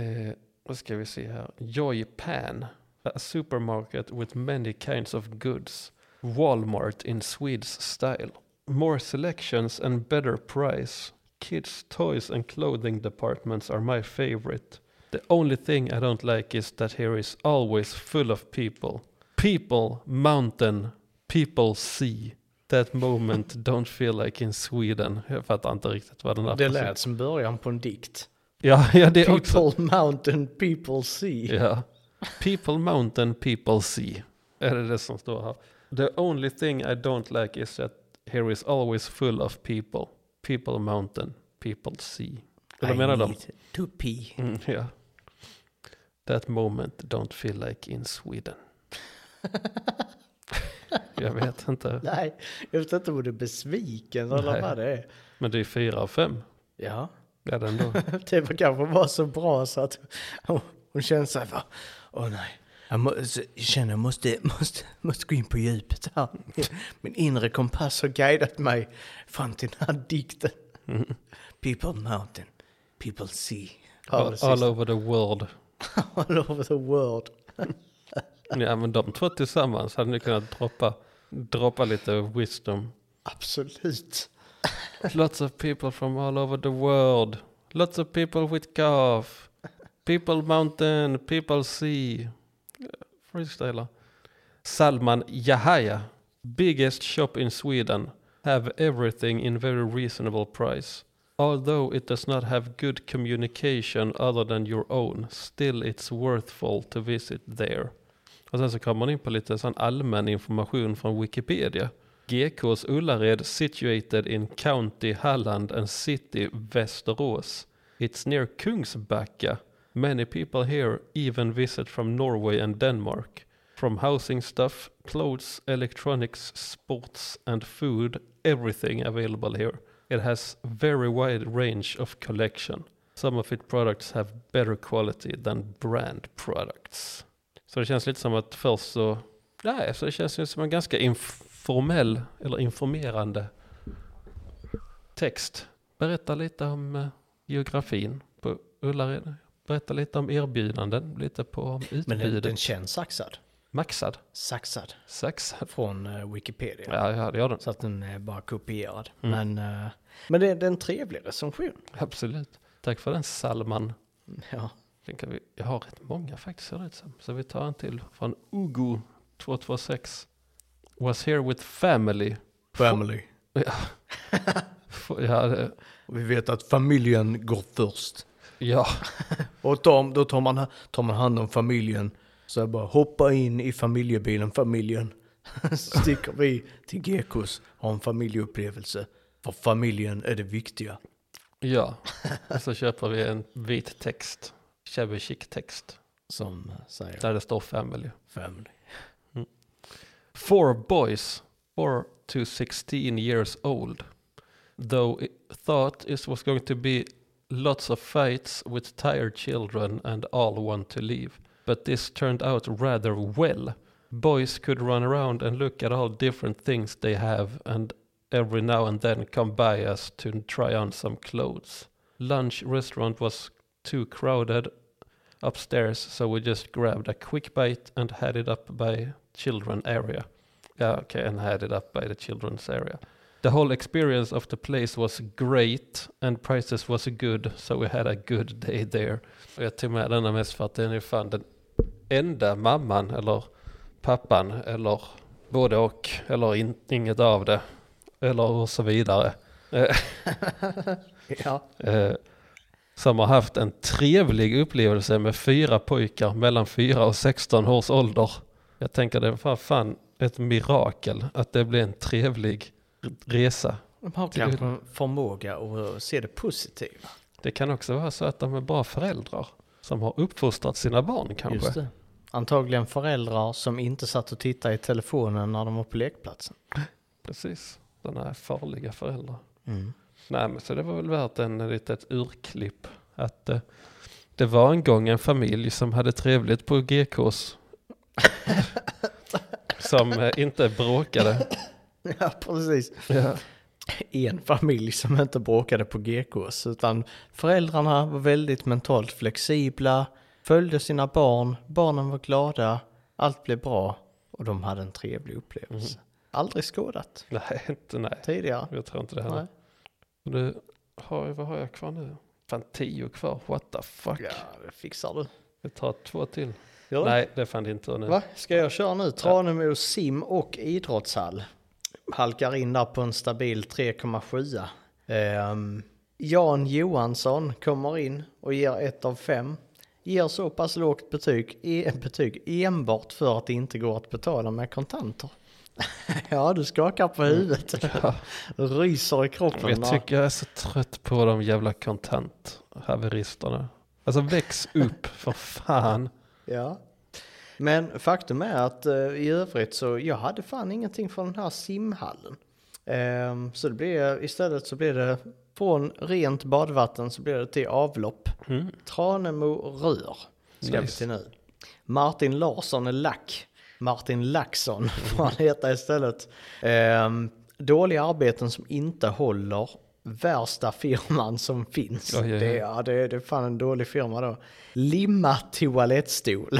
vad ska vi se här? Joy Pan. A supermarket with many kinds of goods. Walmart in Swedes style. More selections and better price. Kids toys and clothing departments are my favorite. The only thing I don't like is that here is always full of people. People, mountain, people sea. That moment don't feel like in Sweden. Jag fattar inte riktigt vad den där Det lät som början på en dikt. Ja, ja det är också. People mountain, people sea. Ja. People mountain, people sea. Är det det som står här? The only thing I don't like is that here is always full of people. People mountain, people sea. Eller I menar de? to pee. Mm, ja. That moment don't feel like in Sweden. Jag vet inte. Nej, jag vet inte om du är besviken eller vad det är. Men det är fyra av fem. Ja, Ja, det ändå. det var kanske var så bra så att hon, hon kände sig bara, åh nej. Jag, må, jag känner jag måste, måste, måste gå in på djupet här. Min inre kompass har guidat mig fram till den här dikten. Mm. People mountain, people see. All, all over the world. all over the world. Ja, men de två tillsammans hade ni kunnat droppa, droppa lite wisdom. Absolut. Lots of people from all over the world. Lots of people with cough. People Mountain, People Sea. Freestyler. Salman Yahaya. Biggest shop in Sweden. Have everything in very reasonable price. Although it does not have good communication other than your own, still it's worthful to visit there. Och sen så kommer man in på lite sån allmän information från Wikipedia. GKs Ullared situated in County Halland and City Västerås. It's near Kungsbacka. Many people here even visit from Norway and Denmark. From housing stuff, clothes, electronics, sports and food, everything available here. It has very wide range of collection. Some of its products have better quality than brand products. Så det känns lite som att först så, nej, så det känns ju som en ganska informell eller informerande text. Berätta lite om eh, geografin på Ullared. Berätta lite om erbjudanden, lite på Men den, utbudet. den känns saxad. Maxad, Saxad. saxad. Från eh, Wikipedia. Ja, ja, det gör den. Så att den är bara kopierad. Mm. Men, eh, men det, det är en trevlig recension. Absolut. Tack för den Salman. Ja. Den vi, jag har rätt många faktiskt ser det som. Så vi tar en till från Ugo 226. Was here with family. Family. F- Ja, det, Vi vet att familjen går först. ja, Och tar, då tar man, tar man hand om familjen. Så jag bara hoppa in i familjebilen, familjen. Sticker vi till Gekos, har en familjeupplevelse. För familjen är det viktiga. ja. Och så köper vi en vit text. Shabby chic text. Som säger Där det står family. family. Four boys, 4 to 16 years old. Though it thought it was going to be lots of fights with tired children and all want to leave. But this turned out rather well. Boys could run around and look at all different things they have and every now and then come by us to try on some clothes. Lunch restaurant was too crowded upstairs so we just grabbed a quick bite and had it up by children area. Yeah, okay, and had it up by the children's area. The whole experience of the place was great and prices was good so we had a good day there. Jag tog med denna mest för att den är fan den enda mamman eller pappan eller både och eller in, inget av det eller och så vidare. Ja. eh, som har haft en trevlig upplevelse med fyra pojkar mellan 4 och 16 års ålder. Jag tänker det var fan ett mirakel att det blev en trevlig resa. De har kanske en förmåga att se det positiva. Det kan också vara så att de är bra föräldrar som har uppfostrat sina barn kanske. Just det. Antagligen föräldrar som inte satt och tittade i telefonen när de var på lekplatsen. Precis, sådana här farliga föräldrar. Mm. Nej men så det var väl värt en litet urklipp. Att eh, det var en gång en familj som hade trevligt på GKs. som eh, inte bråkade. Ja, precis. Ja. En familj som inte bråkade på GKs, utan föräldrarna var väldigt mentalt flexibla, följde sina barn, barnen var glada, allt blev bra och de hade en trevlig upplevelse. Aldrig skådat Nej, inte nej. tidigare. Jag tror inte det heller. Du, har, vad har jag kvar nu? Fan tio kvar, what the fuck. Ja, det fixar du. Vi tar två till. Gör? Nej, det fann inte nu. Va? Ska jag köra nu? Tranemo sim och idrottshall. Halkar in där på en stabil 3,7. Ehm, Jan Johansson kommer in och ger ett av fem. Ger så pass lågt betyg, e betyg enbart för att det inte går att betala med kontanter. ja, du skakar på huvudet. Ja. Ryser i kroppen. Jag tycker jag är så trött på de jävla kontanthaveristerna. Alltså väx upp för fan. Ja. Men faktum är att eh, i övrigt så jag hade fan ingenting från den här simhallen. Ehm, så det blev, istället så blev det från rent badvatten så blev det till avlopp. Mm. Tranemo rör ska Nice. till nu. Martin Larsson är lack. Martin Laxson får han heta istället. Ehm, dåliga arbeten som inte håller. Värsta firman som finns. Oj, oj. Det, ja, det, det är fan en dålig firma då. Limma toalettstol.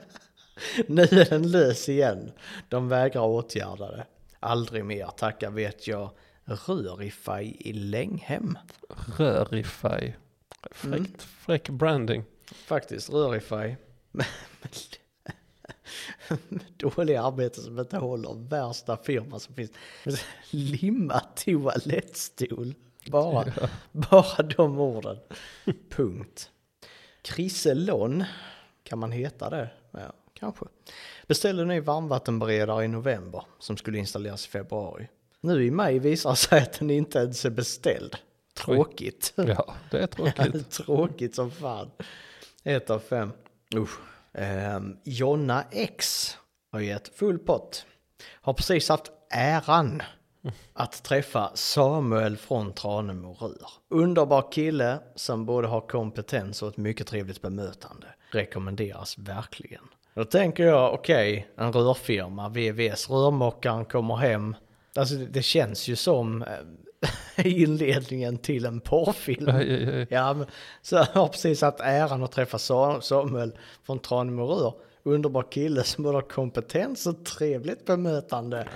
nu är den lös igen. De vägrar åtgärda det. Aldrig mer tacka vet jag. Rörify i Länghem. Rörify. Fräckt, fräck branding. Faktiskt, men- Dåliga arbete som inte håller. Värsta firma som finns. Limma toalettstol. Bara, bara de orden. Punkt. Kriselon, kan man heta det? Ja, kanske. Beställde ny varmvattenberedare i november som skulle installeras i februari. Nu i maj visar det sig att den inte ens är beställd. Tråkigt. Ja, det är tråkigt. Tråkigt som fan. Ett av fem. Usch. Eh, Jonna X har gett full pott. Har precis haft äran att träffa Samuel från Tranemo Rör. Underbar kille som både har kompetens och ett mycket trevligt bemötande. Rekommenderas verkligen. Då tänker jag, okej, en rörfirma, VVS, rörmokaren kommer hem. Alltså det, känns ju som eh, inledningen till en porrfilm. Aj, aj, aj. Ja, men, så jag har precis haft äran att träffa Sa- Samuel från Tranemo Rör. Underbar kille som både har kompetens och trevligt bemötande.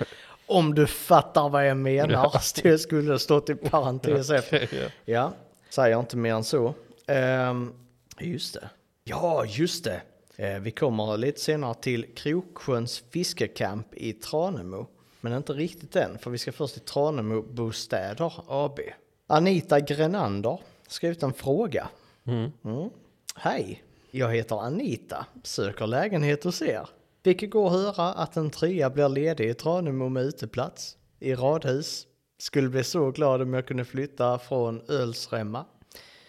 Om du fattar vad jag menar. Det skulle stått i parentes efter. Ja. Säger inte mer än så. Ehm, just det. Ja, just det. Eh, vi kommer lite senare till Kroksjöns fiskecamp i Tranemo. Men inte riktigt än, för vi ska först till Tranemo Bostäder AB. Anita Grenander skrivit en fråga. Mm. Mm. Hej, jag heter Anita, söker lägenhet hos er. Vilket går att höra att en trea blir ledig i Tranemo med uteplats i radhus. Skulle bli så glad om jag kunde flytta från Ölsremma.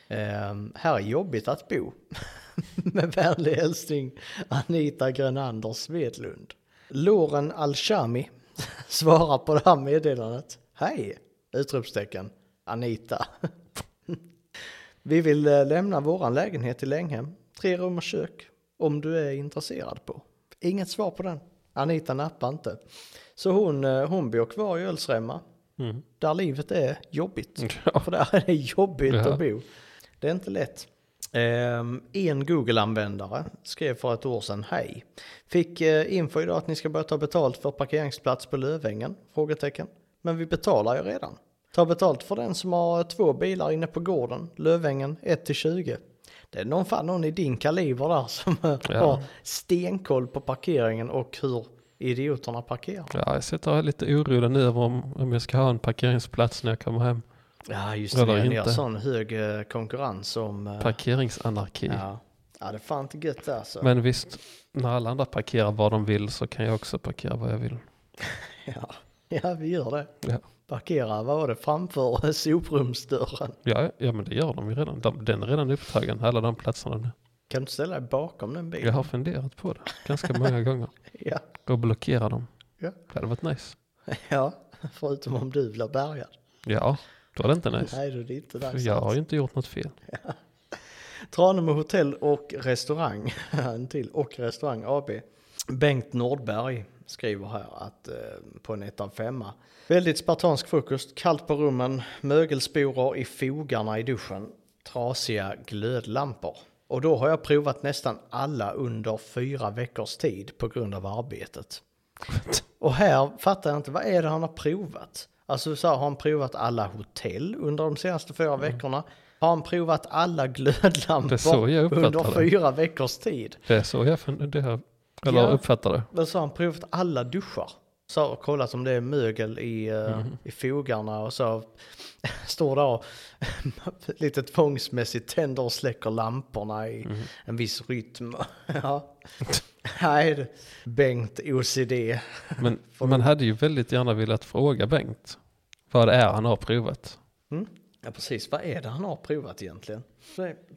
Ehm, här är jobbigt att bo. med vänlig hälsning Anita Grenander Svedlund. Loren Alshami svarar på det här meddelandet. Hej! Utropstecken. Anita. Vi vill eh, lämna våran lägenhet i Länghem. Tre rum och kök. Om du är intresserad på. Inget svar på den. Anita nappar inte. Så hon, eh, hon bor kvar i Ölsremma. Mm. Där livet är jobbigt. Ja. För där är det jobbigt Ja. att bo. Det är inte lätt. Ehm, en Google-användare skrev för ett år sedan hej. Fick eh, info idag att ni ska börja ta betalt för parkeringsplats på Lövängen? Frågetecken. Men vi betalar ju redan. Ta betalt för den som har två bilar inne på gården, Lövängen 1-20. Det är någon fan någon i din kaliber där som Ja. har stenkoll på parkeringen och hur idioterna parkerar. Ja, jag sitter lite orolig nu över om, om jag ska ha en parkeringsplats när jag kommer hem. Ja just det, Eller det är inte. sån hög eh, konkurrens om... eh, Parkeringsanarki. Ja. ja, det är fan inte gött där så. Men visst, när alla andra parkerar var de vill så kan jag också parkera vad jag vill. Ja. ja, vi gör det. Ja. Parkera, vad var det, framför soprumsdörren. Ja, ja men det gör de ju redan. De, den är redan upptagen, alla de platserna nu. Kan du ställa dig bakom den bilen? Jag har funderat på det ganska många gånger. Ja. Och blockera dem. Ja. Det hade varit nice. ja, förutom om du blir bärgad. Ja, då är det inte nice. Nej, då är det inte För nice jag har ju inte gjort något fel. Tranemo hotell och restaurang, en till, och restaurang AB. Bengt Nordberg skriver här att eh, på en 1 av femma. Väldigt spartansk frukost, kallt på rummen, mögelsporer i fogarna i duschen, trasiga glödlampor. Och då har jag provat nästan alla under fyra veckors tid på grund av arbetet. Och här fattar jag inte, vad är det han har provat? Alltså så här, har han provat alla hotell under de senaste fyra veckorna? Har han provat alla Mm. Det glödlampor under det. fyra veckors tid? Det är så jag funderar, eller Ja. uppfattar det. Men så har han provat alla duschar. Så har kollat om det är mögel i, eh, Mhm. i fogarna och så står där och lite tvångsmässigt tänder och släcker lamporna i Mhm. en viss rytm. ja. Nej, Bengt OCD. Men man hade ju väldigt gärna velat fråga Bengt vad det är han har provat. Mm. Ja precis, vad är det han har provat egentligen?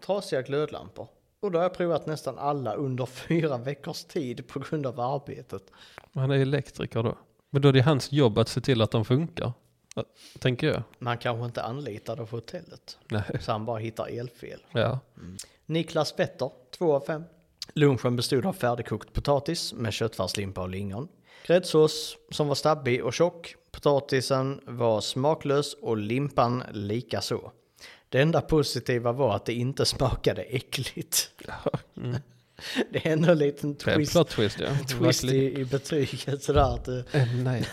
Trasiga glödlampor. Och då har jag provat nästan alla under fyra veckors tid på grund av arbetet. Han är elektriker då. Men då är det hans jobb att se till att de funkar. Tänker jag. Man kanske inte anlitar det på hotellet. Nej. Så han bara hittar elfel. Ja. Niklas Petter, 2 av 5. Lunchen bestod av färdigkokt potatis med köttfärslimpa och lingon. Gräddsås som var stabbig och tjock. Potatisen var smaklös och limpan lika så. Det enda positiva var att det inte smakade äckligt. Mm. Det är ändå en liten twist, twist ja. twist i, i betyget sådär att eh, M. Night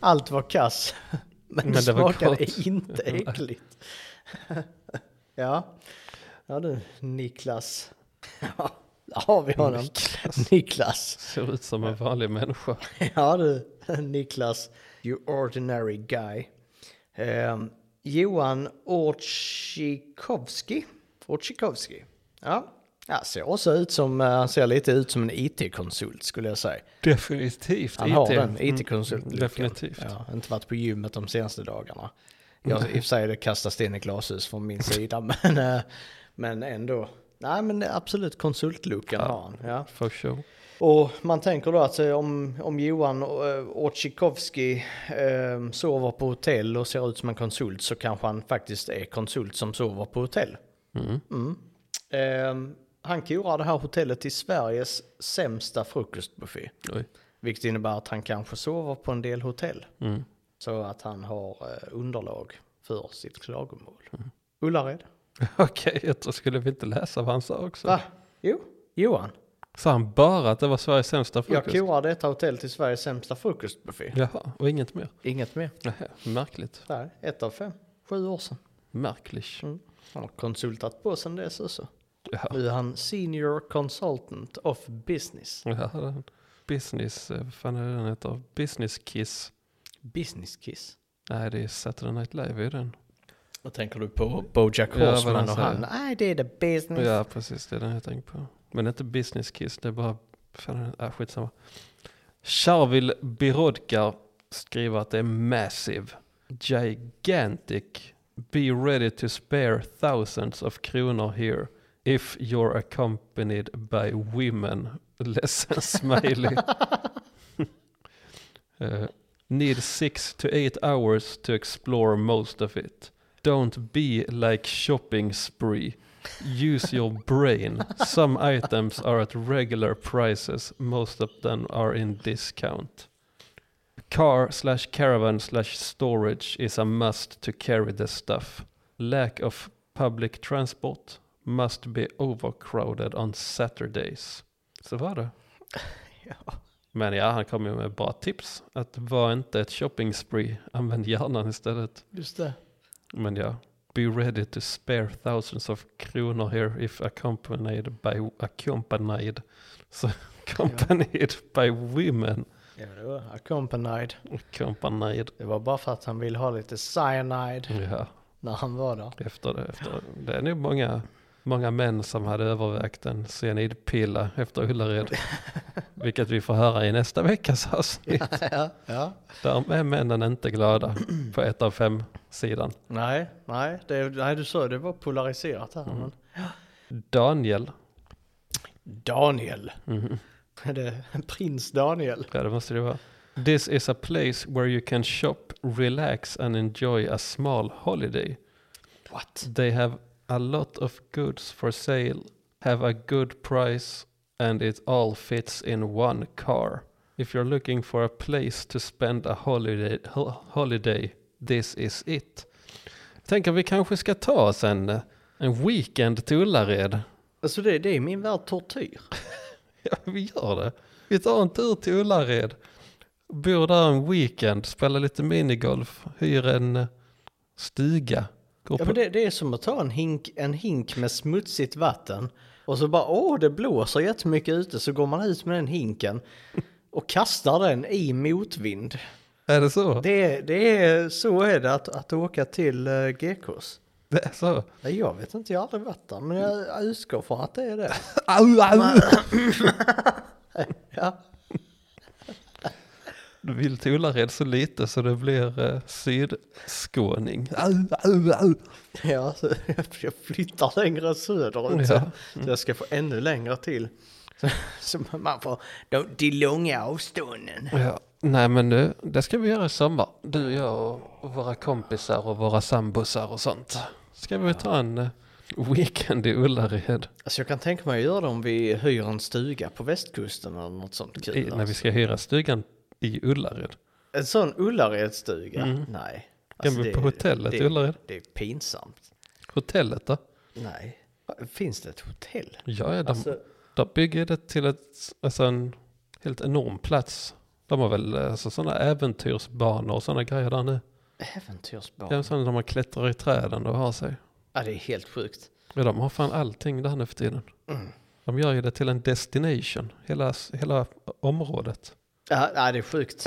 allt var kass. Men, Men det var smakade gott. inte äckligt. ja. Ja du, Niklas. Ja, där har vi honom. Niklas. Niklas. Ser ut som en vanlig människa. Ja du, Niklas. You ordinary guy. Ehm, Johan Orchikovski. Orchikovski. Ja. Ja, ser också ut som, eh, han ser lite ut som en IT-konsult skulle jag säga. Definitivt Han har IT. den IT-konsult. Mm, definitivt. Ja, inte varit på gymmet de senaste dagarna. Jag, I och för sig det kastas in i glashus från min sida, men, eh, men ändå. Nej men absolut konsultlooken Ja. har han. Ja. For sure. Och man tänker då att eh, om, om Johan uh, Orchikovski eh, sover på hotell och ser ut som en konsult så kanske han faktiskt är konsult som sover på hotell. Mm. Mm. Eh, han korar det här hotellet till Sveriges sämsta frukostbuffé. Oj. Vilket innebär att han kanske sover på en del hotell. Mm. Så att han har eh, underlag för sitt klagomål. Mm. Ullared? Okej, jag tror skulle vi inte läsa vad han sa också. Va? Jo, Johan. Sa han bara att det var Sveriges sämsta Jag frukost? korar detta hotell till Sveriges sämsta frukostbuffé. Jaha, och inget mer? Inget mer. Nähä, märkligt. Nej, ett av fem. Sju år sedan. Märkligt. Han har konsultat på sen dess också. Ja. Nu är han senior consultant of business. Ja, business, eh, vad fan är det den heter? Business Kiss. Business kiss. Nej, det är Saturday Night Live i den. Vad tänker du på? Bojack Ja, Horseman han och han? Nej, det är the business. Ja, precis. Det är den jag tänker på. Men inte Business Kiss, det är bara... Fan, äh, skitsamma. Charvil Birodkar skriver att det är massive, gigantic. Be ready to spare thousands of kronor here if you're accompanied by women. Ledsen smiley. Uh, need six to eight hours to explore most of it. Don't be like shopping spree. Use your brain. Some items are at regular prices. Most of them are in discount. Car slash caravan slash storage is a must to carry the stuff. Lack of public transport must be overcrowded on Saturdays. Så var det. Ja. Men ja, han kom ju med bra tips. Att vara inte ett shopping spree. Använd hjärnan istället. Just det. Men ja, be ready to spare thousands of kronor here if accompanied by accompanied. Så accompanied by women. Ja, det var accompanied. Accompanied. Det var bara för att han ville ha lite cyanide Ja, när han var där. efter det. Efter. Det är nog många, många män som hade övervägt en cyanidpilla efter Ullared. Vilket vi får höra i nästa veckas avsnitt. ja, ja. Där är männen inte glada på ett av fem sidan. Nej, nej, det, nej, du sa det var polariserat här. Mm. Daniel. Daniel. Mhm. Är det prins Daniel? Ja, det måste det vara. This is a place where you can shop, relax and enjoy a small holiday. What? They have a lot of goods for sale, have a good price and it all fits in one car. If you're looking for a place to spend a holiday, ho- holiday this is it. Tänker vi kanske ska ta oss en, en weekend till Ullared. Alltså det, det är min värld tortyr. Ja, vi gör det. Vi tar en tur till Ullared. Bor där en weekend, spelar lite minigolf, hyr en eh, stuga. Går Ja, på, men det, det är som att ta en hink, en hink med smutsigt vatten och så bara åh det blåser jättemycket ute så går man ut med den hinken och kastar den i motvind. Är det så? Det det är så är det att, att åka till uh, GKs. Det är så? Jag vet inte, jag har aldrig varit där men jag, utgår från att det är det. Au, au. Ja, vill till Ullared så lite så det blir eh, sydskåning. Au, au, au. ja så jag, flyttar längre söderut så, Ja. så jag ska få ännu längre till. Så, så man får de, de långa avstånden. Ja. Nej men nu, det ska vi göra i sommar. Du, jag och våra kompisar och våra sambosar och sånt. Ska vi ta en eh, weekend i Ullared? Alltså jag kan tänka mig att göra det om vi hyr en stuga på västkusten eller något sånt kul. I, när vi alltså. ska hyra stugan i Ullared. En sån Ullaredsstuga? Mm. Nej. Kan Alltså, vi det- på hotellet det, i Ullared? Det är pinsamt. Hotellet då? Nej. Finns det ett hotell? Ja, ja de, Alltså, de bygger det till ett, alltså en helt enorm plats. De har väl alltså, sådana äventyrsbanor och sådana grejer där nu. är en sån där man klättrar i träden och har sig. Ja, det är helt sjukt. Ja, de har fan allting där nu för tiden. Mm. De gör ju det till en destination, hela, hela området. Ja, ja, det är sjukt.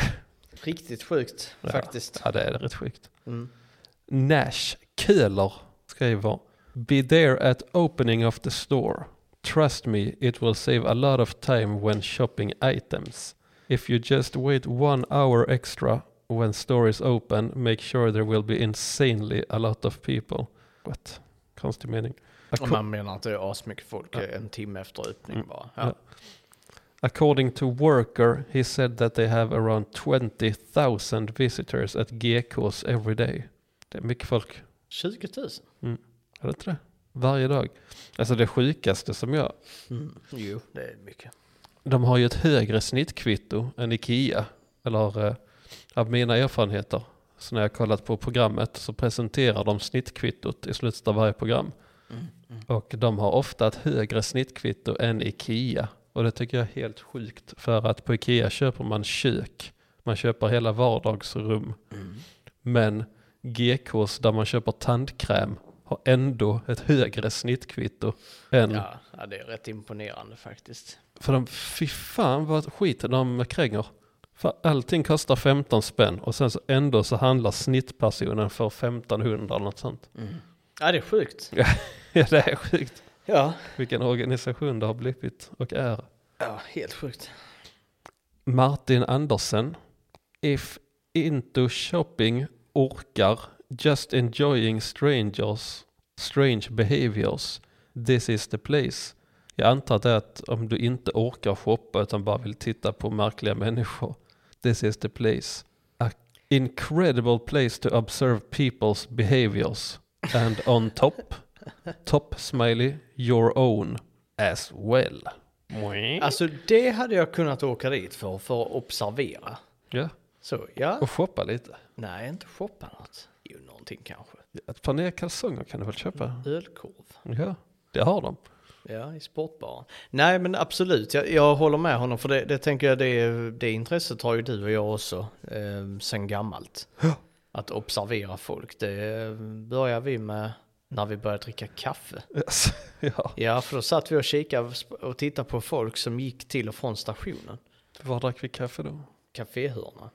Riktigt sjukt Ja. faktiskt. Ja, det är rätt sjukt. Mm. Nash Köhler skriver Be there at opening of the store. Trust me, it will save a lot of time when shopping items. If you just wait one hour extra when store is open, make sure there will be insanely a lot of people. What? Konstig mening. Om man menar att det är asmycket folk Ja. en timme efter öppning Mm. bara. Ja. According to Worker, he said that they have around 20,000 visitors at GKs every day. Det är mycket folk. 20 000? Är det inte det? Varje dag. Alltså det sjukaste som jag... Mm. Jo, det är mycket. De har ju ett högre snittkvitto än Ikea. Eller eh, av mina erfarenheter. Så när jag kollat på programmet så presenterar de snittkvittot i slutet av varje program. Mm. Mm. Och de har ofta ett högre snittkvitto än Ikea. Och det tycker jag är helt sjukt. För att på Ikea köper man kök. Man köper hela vardagsrum. Mm. Men GKs där man köper tandkräm har ändå ett högre snittkvitto än... Ja, ja, det är rätt imponerande faktiskt. För de, fy fan vad skit de kränger. För allting kostar 15 spänn och sen så ändå så handlar snittpersonen för 1500 eller något sånt. Mm. Ja, det är sjukt. Ja det är sjukt. Ja. Vilken organisation det har blivit och är. Ja, helt sjukt. Martin Andersen. If into shopping orkar just enjoying strangers strange behaviors this is the place. Jag antar att det är att om du inte orkar shoppa utan bara vill titta på märkliga människor. This is the place. A incredible place to observe people's behaviors. And on top, top smiley, your own as well. Alltså det hade jag kunnat åka dit för, för att observera. Ja, Så, ja. och shoppa lite. Nej, inte shoppa något. Jo, någonting kanske. Ett par nya kalsonger kan du väl köpa? Ölkorv. Ja, det har de. Ja, i sportbaren. Nej, men absolut. Jag, jag håller med honom för det, det tänker jag, det, det intresset har ju du och jag också eh, sen gammalt. Att observera folk. Det börjar vi med när vi började dricka kaffe. Yes. Ja, Ja, för då satt vi och kikade och tittade på folk som gick till och från stationen. var drack vi kaffe då? Caféhörnan.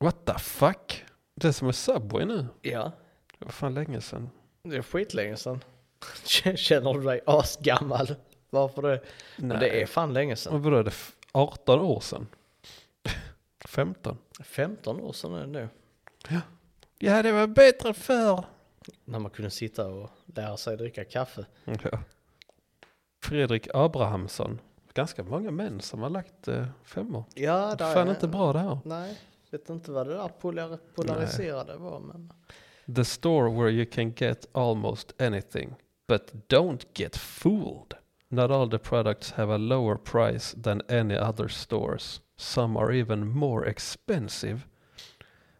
What the fuck? Det är som är Subway nu. Ja, Det var fan länge sedan. det är skitlänge sedan. Känner du dig asgammal? Varför det? Men det är fan länge sedan. Och vadå, är det f- 18 år sedan? 15? 15 år sedan är det nu. Ja, det var bättre förr. När man kunde sitta och lära sig dricka kaffe. Ja. Fredrik Abrahamsson. Ganska många män som har lagt eh, femmor. Ja, där Fan är- inte bra det här. Nej, vet inte vad det där polar polariserade var. Men... The store where you can get almost anything. But don't get fooled. Not all the products have a lower price than any other stores. Some are even more expensive.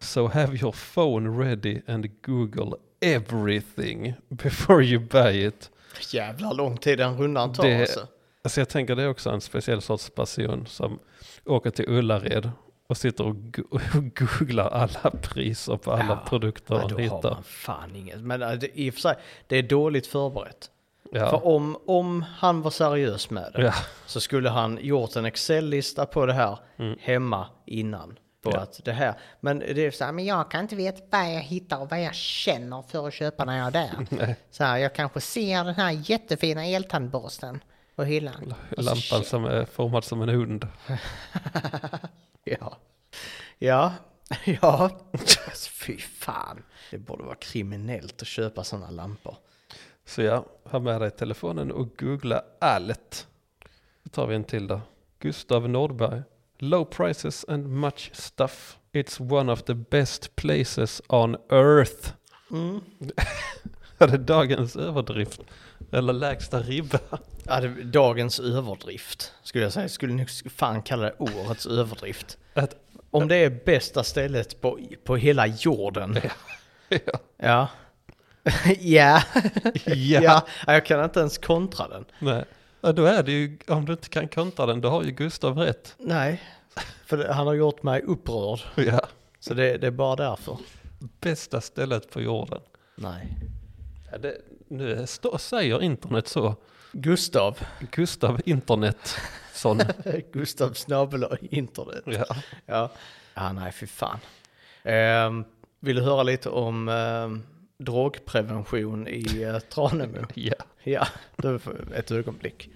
So have your phone ready and Google everything before you buy it. Jävla lång tid den rundan tar Det- alltså. Alltså jag tänker det är också en speciell sorts person som åker till Ullared och sitter och, go- och googlar alla priser på alla Ja, produkter Ja, han då har hittar. man fan inget. Men äh, det, i och för sig, det är dåligt förberett. Ja. För om, om han var seriös med det Ja. så skulle han gjort en Excel-lista på det här Mm. hemma innan. På Ja. att det här, men det är så här, men jag kan inte veta vad jag hittar och vad jag känner för att köpa när jag är där. Så här, jag kanske ser den här jättefina eltandborsten på hyllan. Lampan som är formad som en hund. Ja. Ja. Ja. Fy fan. Det borde vara kriminellt att köpa sådana lampor. Så ja, ha med dig telefonen och googla allt. Då tar vi en till då. Gustav Nordberg. Low prices and much stuff. It's one of the best places on earth. Mm. Är det dagens överdrift? Eller lägsta ribba? Ja, det, dagens överdrift skulle jag säga. Skulle nog fan kalla det årets överdrift. Att, Om det är bästa stället på, på hela jorden. ja. Ja. ja. ja. ja. Jag kan inte ens kontra den. Nej. Ja, då är det ju, om du inte kan kontra den, då har ju Gustav rätt. Nej. För han har gjort mig upprörd. Ja. Så det, det är bara därför. Bästa stället på jorden. Nej. Ja, det, Nu stå, säger internet så. Gustav. Gustav Internetsson. Gustav snabel internet. ja. Ja. Ja, nej fy fan. Ehm, vill du höra lite om ehm, drogprevention i uh, Tranemo? ja. ja, får ett ögonblick.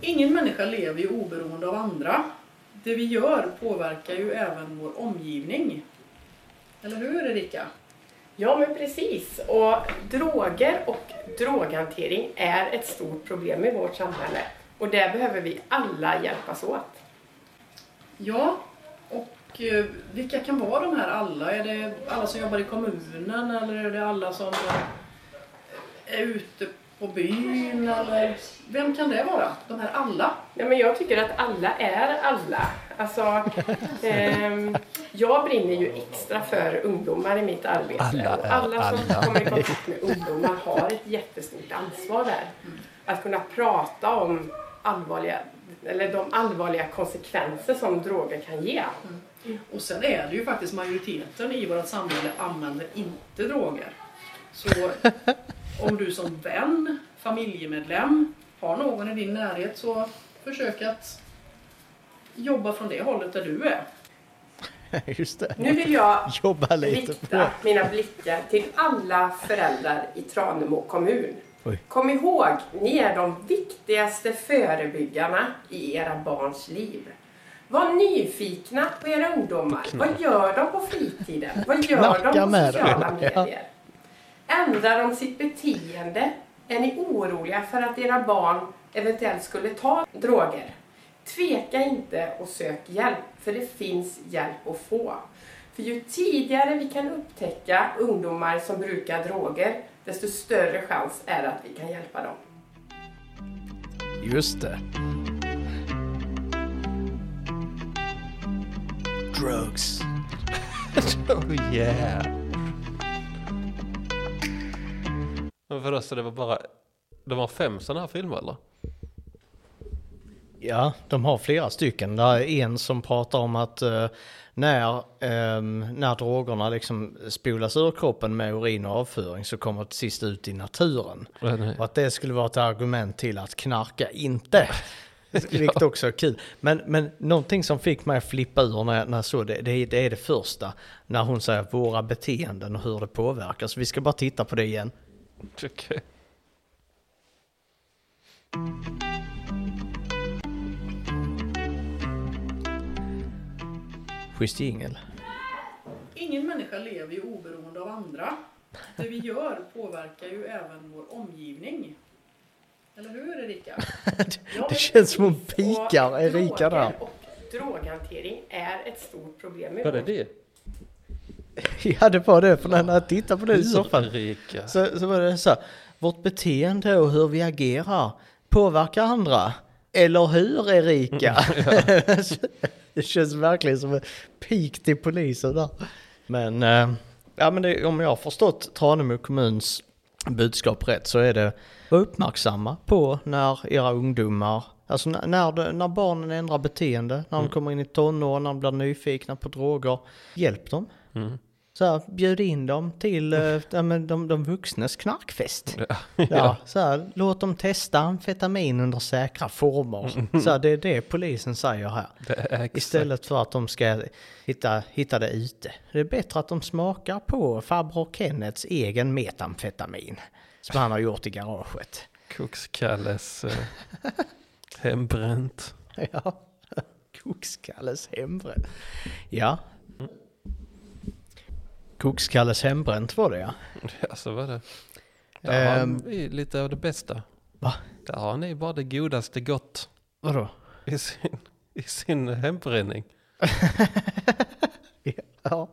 Ingen människa lever ju oberoende av andra. Det vi gör påverkar ju även vår omgivning. Eller hur Erika? Ja, men precis. Och droger och droghantering är ett stort problem i vårt samhälle. Och där behöver vi alla hjälpas åt. Ja, och eh, vilka kan vara de här alla? Är det alla som jobbar i kommunen eller är det alla som eh, är ute på byn? Eller vem kan det vara? De här alla? Ja, men jag tycker att alla är alla. Alltså, ehm, jag brinner ju extra för ungdomar i mitt arbete. Alla och är alla som alla. kommer i kontakt med ungdomar har ett jättestort ansvar där. Att kunna prata om allvarliga, eller de allvarliga konsekvenser som droger kan ge. Och sen är det ju faktiskt majoriteten i vårt samhälle använder inte droger. Så om du som vän, familjemedlem, har någon i din närhet så försök att jobba från det hållet där du är. Just det. Nu vill jag Jobba lite på. rikta mina blickar till alla föräldrar i Tranemo kommun. Oj. Kom ihåg, ni är de viktigaste förebyggarna i era barns liv. Var nyfikna på era ungdomar. Vad gör de på fritiden? Vad gör Knacka de på med sociala dem, ja. Ändrar de sitt beteende? Är ni oroliga för att era barn eventuellt skulle ta droger? Tveka inte och sök hjälp, för det finns hjälp att få. För ju tidigare vi kan upptäcka ungdomar som brukar droger, desto större chans är det att vi kan hjälpa dem. Just det. Drugs. Oh yeah. Men vadå, så det var bara, de har fem sådana här filmer eller? Ja, de har flera stycken. Det är en som pratar om att eh, när, ehm, när drogerna liksom spolas ur kroppen med urin och avföring så kommer det sist ut i naturen. Nej. Och att det skulle vara ett argument till att knarka inte. Vilket också är kul. Men, men någonting som fick mig att flippa ur när jag, när jag såg det, det är, det är det första. När hon säger våra beteenden och hur det påverkas. Vi ska bara titta på det igen. Okej. Schysst jingel. Ingen människa lever ju oberoende av andra. Det vi gör påverkar ju även vår omgivning. Eller hur Erika? Men känns som hon pikar Och Erika där. Och droghantering är ett stort problem Vad är det? Ja det var det, för när jag tittade på det i soffan så, så var det så här, vårt beteende och hur vi agerar påverkar andra. Eller hur Erika? det känns verkligen som en pik till polisen där. Men, eh, ja, men det, om jag har förstått Tranemo kommuns budskap rätt så är det var uppmärksamma på när era ungdomar, alltså när, när, barnen ändrar beteende, när de kommer in i tonår, när de blir nyfikna på droger. Hjälp dem. Mm. Så här, bjud in dem till men de, de vuxnas knarkfest. Ja. Ja, så här, låt dem testa amfetamin under säkra former. Så här, det är det polisen säger här. Istället för att de ska hitta, hitta det ute. Det är bättre att de smakar på farbror Kennets egen metamfetamin. Som han har gjort i garaget. Kokskalles eh, hembränt. Ja, Kokskalles hembränt. Ja. Kokskalles hembränt var det ja. Ja, så var det. Där har Ehm. vi lite av det bästa. Va? Där har ni bara det godaste gott Vadå? i sin, i sin hembränning. Ja,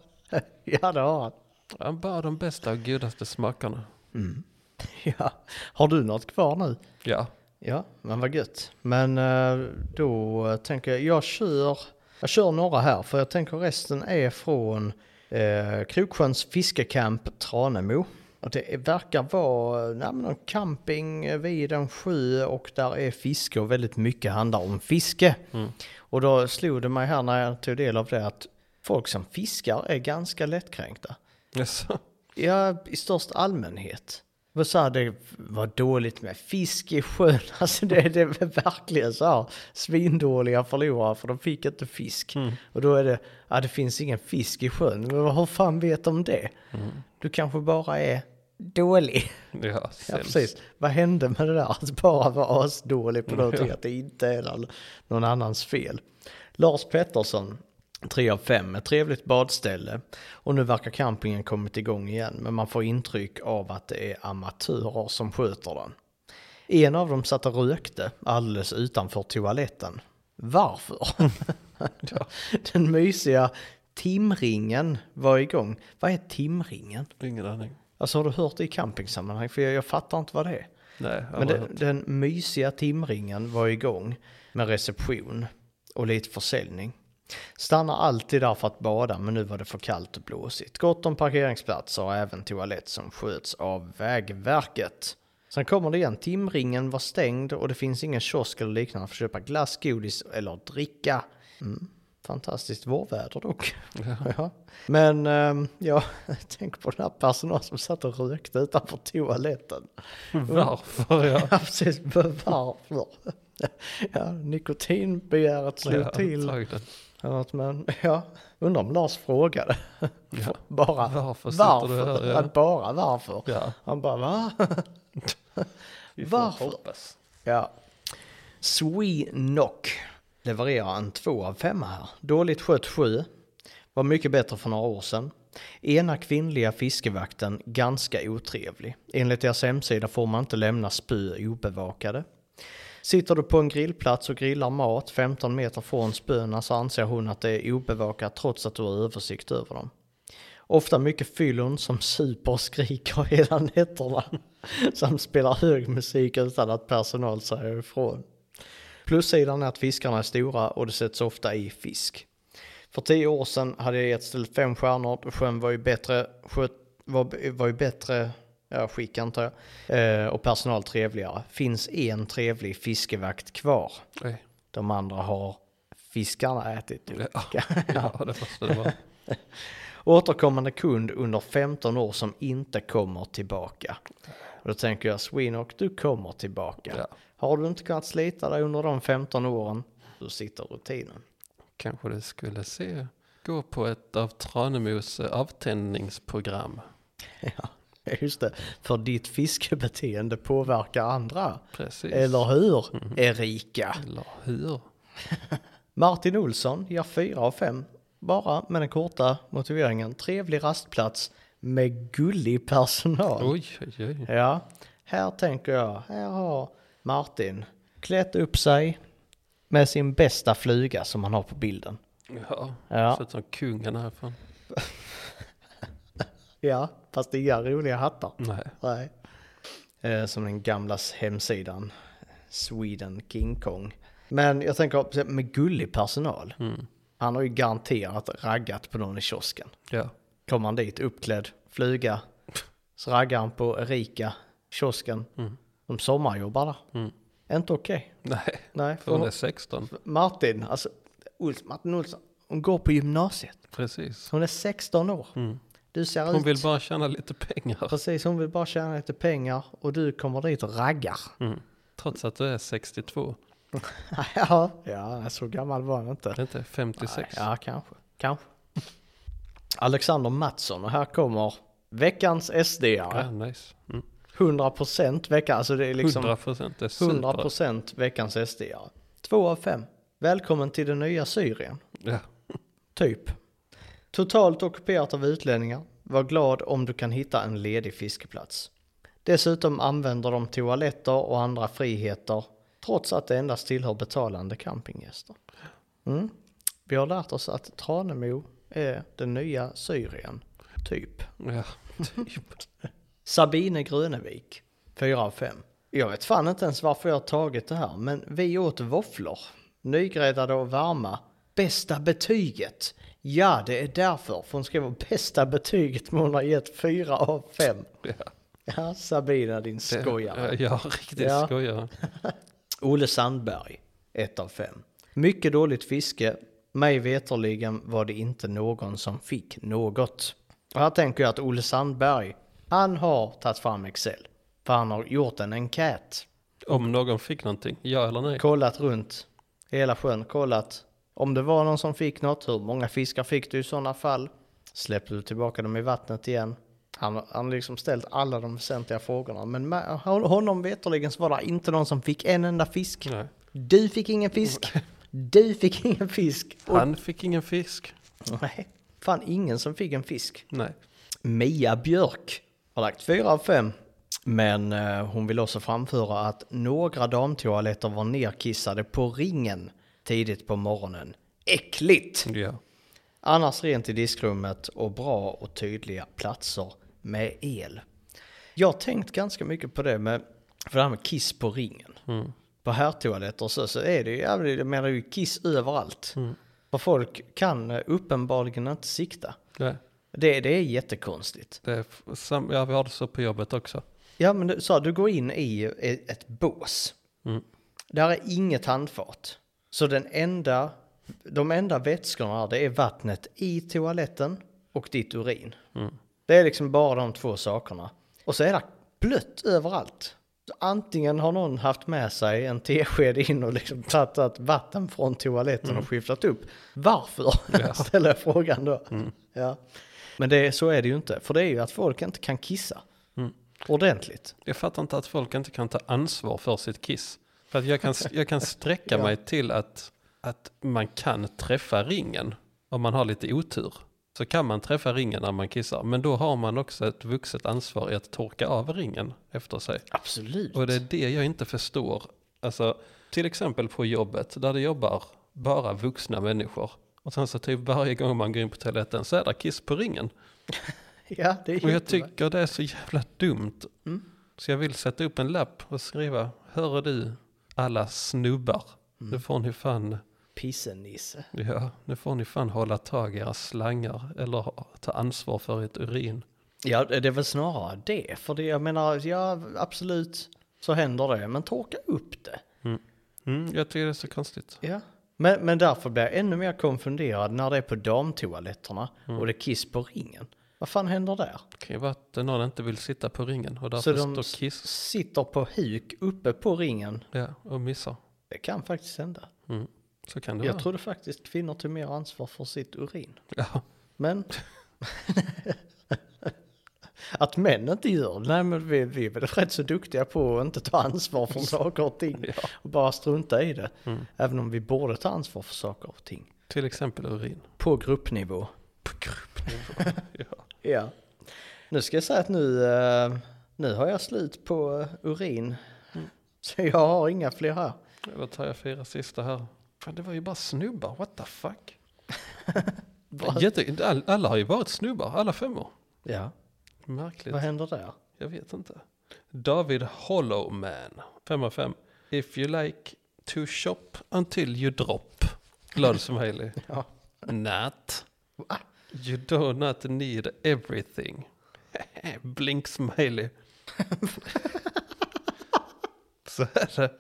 ja det har han. Ja, bara de bästa och godaste smakerna. Ja. Har du något kvar nu? Ja, Ja, men vad gött. Men eh, då tänker jag, jag kör, jag kör några här för jag tänker resten är från eh, Kroksjöns fiskecamp Tranemo. Och det verkar vara nej, någon camping vid en sjö och där är fiske och väldigt mycket handlar om fiske. Mm. Och då slog det mig här när jag tog del av det att folk som fiskar är ganska lättkränkta. Jaså? Ja, i störst allmänhet. Vad sa det var dåligt med fisk i sjön. Alltså det, det är verkligen så här svindåliga förlorare för de fick inte fisk. Mm. Och då är det, ja det finns ingen fisk i sjön. Men hur fan vet de det? Mm. Du kanske bara är dålig. Ja, Ja, precis. Vad hände med det där att bara vara asdålig på någonting, Ja. att det inte är någon annans fel? Lars Pettersson, 3 av 5, ett trevligt badställe. Och nu verkar campingen kommit igång igen, men man får intryck av att det är amatörer som sköter den. En av dem satt och rökte alldeles utanför toaletten. Varför? Den mysiga timringen var igång. Vad är timringen? Ingen aning. Alltså har du hört det i campingsammanhang? För jag, jag fattar inte vad det är. Nej, Men det, den mysiga timringen var igång med reception och lite försäljning. Stannar alltid där för att bada men nu var det för kallt och blåsigt. Gott om parkeringsplatser och även toalett som sköts av Vägverket. Sen kommer det igen, timringen var stängd och det finns ingen kiosk eller liknande för att köpa glass, godis eller dricka. Mm. Fantastiskt vårväder dock. Ja. Ja. Men ehm, ja, tänk på den här personalen som satt och rökte utanför toaletten. Varför ja? Ja, precis. Varför? Ja, nikotinbegäret slog ja till. Men ja, undrar om Lars frågade. Ja. Bara Varför varför? Ja. Bara varför? ja. Han bara va? Vi får Varför? hoppas. Ja. Swenock levererar en två av femma här. Dåligt skött sjö. Var mycket bättre för några år sedan. Ena kvinnliga fiskevakten ganska otrevlig. Enligt deras hemsida får man inte lämna spö obevakade. Sitter du på en grillplats och grillar mat 15 meter från spöna så anser hon att det är obevakat trots att du har översikt över dem. Ofta mycket fyllon som super och skriker hela nätterna. Som spelar hög musik utan att personal säger ifrån. Plussidan är att fiskarna är stora och det sätts ofta i fisk. För tio år sedan hade jag gett stället fem stjärnor och sjön var ju bättre, sköt, var, var ju bättre ja, skick antar jag. Eh, och personal trevligare. Finns en trevlig fiskevakt kvar. Nej. De andra har fiskarna ätit upp. Ja. ja, det måste det vara. Återkommande kund under 15 år som inte kommer tillbaka. Och då tänker jag, Swenock, du kommer tillbaka. Ja. Har du inte kunnat slita dig under de 15 åren, då sitter rutinen. Kanske det skulle se, gå på ett av Tranemos avtändningsprogram. Ja, just det. För ditt fiskebeteende påverkar andra. Precis. Eller hur, Erika? Eller hur? Martin Olsson ger 4 av 5. Bara med den korta motiveringen. Trevlig rastplats med gullig personal. Oj, oj, oj. Ja, här tänker jag, här har Martin klätt upp sig med sin bästa fluga som han har på bilden. Ja, Ja. ser ut som kungen härifrån. Ja, fast det är inga roliga hattar. Nej. Nej. Eh, som den gamla hemsidan, Sweden King Kong. Men jag tänker med gullig personal. Mm. Han har ju garanterat raggat på någon i kiosken. Ja. Kommer han dit uppklädd, fluga, så raggar han på Erika, kiosken. Mm. De sommarjobbar där. Mm. Inte okej. Nej, Nej, för hon är 16. Martin, alltså Ols, Martin Olsson, hon går på gymnasiet. Precis. Hon är 16 år. Mm. Du ser Hon ut... vill bara tjäna lite pengar. Precis, hon vill bara tjäna lite pengar och du kommer dit och raggar. Mm. Trots att du är 62. ja, ja, så gammal var han inte. Inte 56. Ja, kanske. Kanske. Alexander Mattsson och här kommer veckans SD-are. Ja, nice. Mm. 100% vecka, alltså det är liksom 100 procent är super. 100% veckans SD-are. Två av fem. Välkommen till det nya Syrien. Ja. Typ. Totalt ockuperat av utlänningar. Var glad om du kan hitta en ledig fiskeplats. Dessutom använder de toaletter och andra friheter trots att det endast tillhör betalande campinggäster. Mm. Vi har lärt oss att Tranemo är det nya Syrien. Typ. ja, typ. Sabine Grönevik, 4 av 5. Jag vet fan inte ens varför jag har tagit det här, men vi åt våfflor. Nygräddade och varma. Bästa betyget. Ja, det är därför. För hon skrev bästa betyget men hon har gett 4 av 5. Ja. Ja, Sabina din skojare. Ja, riktigt Ja. skojare. Olle Sandberg, 1 av 5. Mycket dåligt fiske. Mig veterligen var det inte någon som fick något. Och här tänker jag att Olle Sandberg, han har tagit fram Excel. För han har gjort en enkät. Om någon fick någonting, ja eller nej? Kollat runt hela sjön, kollat om det var någon som fick något, hur många fiskar fick du i sådana fall? Släppte du tillbaka dem i vattnet igen? Han har liksom ställt alla de väsentliga frågorna. Men med honom veterligen så var det inte någon som fick en enda fisk. Nej. Du fick ingen fisk. Du fick ingen fisk. Och, Han fick ingen fisk. nej, fan ingen som fick en fisk. Nej. Mia Björk har lagt 4 av 5. Men eh, hon vill också framföra att några damtoaletter var nerkissade på ringen tidigt på morgonen. Äckligt! Ja. Annars rent i diskrummet och bra och tydliga platser med el. Jag har tänkt ganska mycket på det med, för det här med kiss på ringen. Mm. På herrtoaletter så, så är det ju, jag menar ju kiss överallt. Mm. För folk kan eh, uppenbarligen inte sikta. Nej. Det, det är jättekonstigt. Det är ja, vi har det så på jobbet också. Ja men du sa, du går in i ett bås. Mm. Där är inget handfat. Så den enda, de enda vätskorna det är vattnet i toaletten och ditt urin. Mm. Det är liksom bara de två sakerna. Och så är det blött överallt. Antingen har någon haft med sig en tesked in och liksom tagit vatten från toaletten och skiftat upp. Varför? Ja. Ställer jag frågan då. Mm. Ja. Men det, så är det ju inte. För det är ju att folk inte kan kissa. Mm. Ordentligt. Jag fattar inte att folk inte kan ta ansvar för sitt kiss. För att jag kan, jag kan sträcka Ja. mig till att, att man kan träffa ringen om man har lite otur. Så kan man träffa ringen när man kissar. Men då har man också ett vuxet ansvar i att torka av ringen efter sig. Absolut. Och det är det jag inte förstår. Alltså, till exempel på jobbet där det jobbar bara vuxna människor. Och sen så typ varje gång man går in på toaletten så är det kiss på ringen. Ja, det är Och jag tycker det är så jävla dumt. Mm. Så jag vill sätta upp en lapp och skriva, hör du alla snubbar, Mm. nu får ni fan, Pissenisse. ja, nu får ni fan hålla tag i era slangar eller ta ansvar för ert urin. Ja, det är väl snarare det. För det, jag menar, ja absolut så händer det. Men torka upp det. Mm, jag tycker det är så konstigt. Ja. Men, men därför blir jag ännu mer konfunderad när det är på damtoaletterna Mm. och det är kiss på ringen. Vad fan händer där? Det kan ju vara att någon inte vill sitta på ringen och Så därför de står s- kiss sitter på huk uppe på ringen. ja, och missar. Det kan faktiskt hända. Mm. Så kan det Jag vara. trodde faktiskt kvinnor tog mer ansvar för sitt urin. Ja, Men att män inte gör det, nej men vi, vi är väl rätt så duktiga på att inte ta ansvar för saker och ting. Ja. Och bara strunta i det. Mm. Även om vi borde ta ansvar för saker och ting. till exempel urin. På gruppnivå. På gruppnivå. ja. Ja. Nu ska jag säga att nu, eh, nu har jag slut på eh, urin. Mm. Så jag har inga fler här. Då tar jag fyra sista här. Fan, det var ju bara snubbar, what the fuck? Jätte, all, alla har ju varit snubbar, alla femmor. Ja, Märkligt. vad händer där? Jag vet inte. David Hollowman, 5 av 5. If you like to shop until you drop. Glad smiley. Ja. Not. Va? You do not need everything. Blink smiley. Så är det.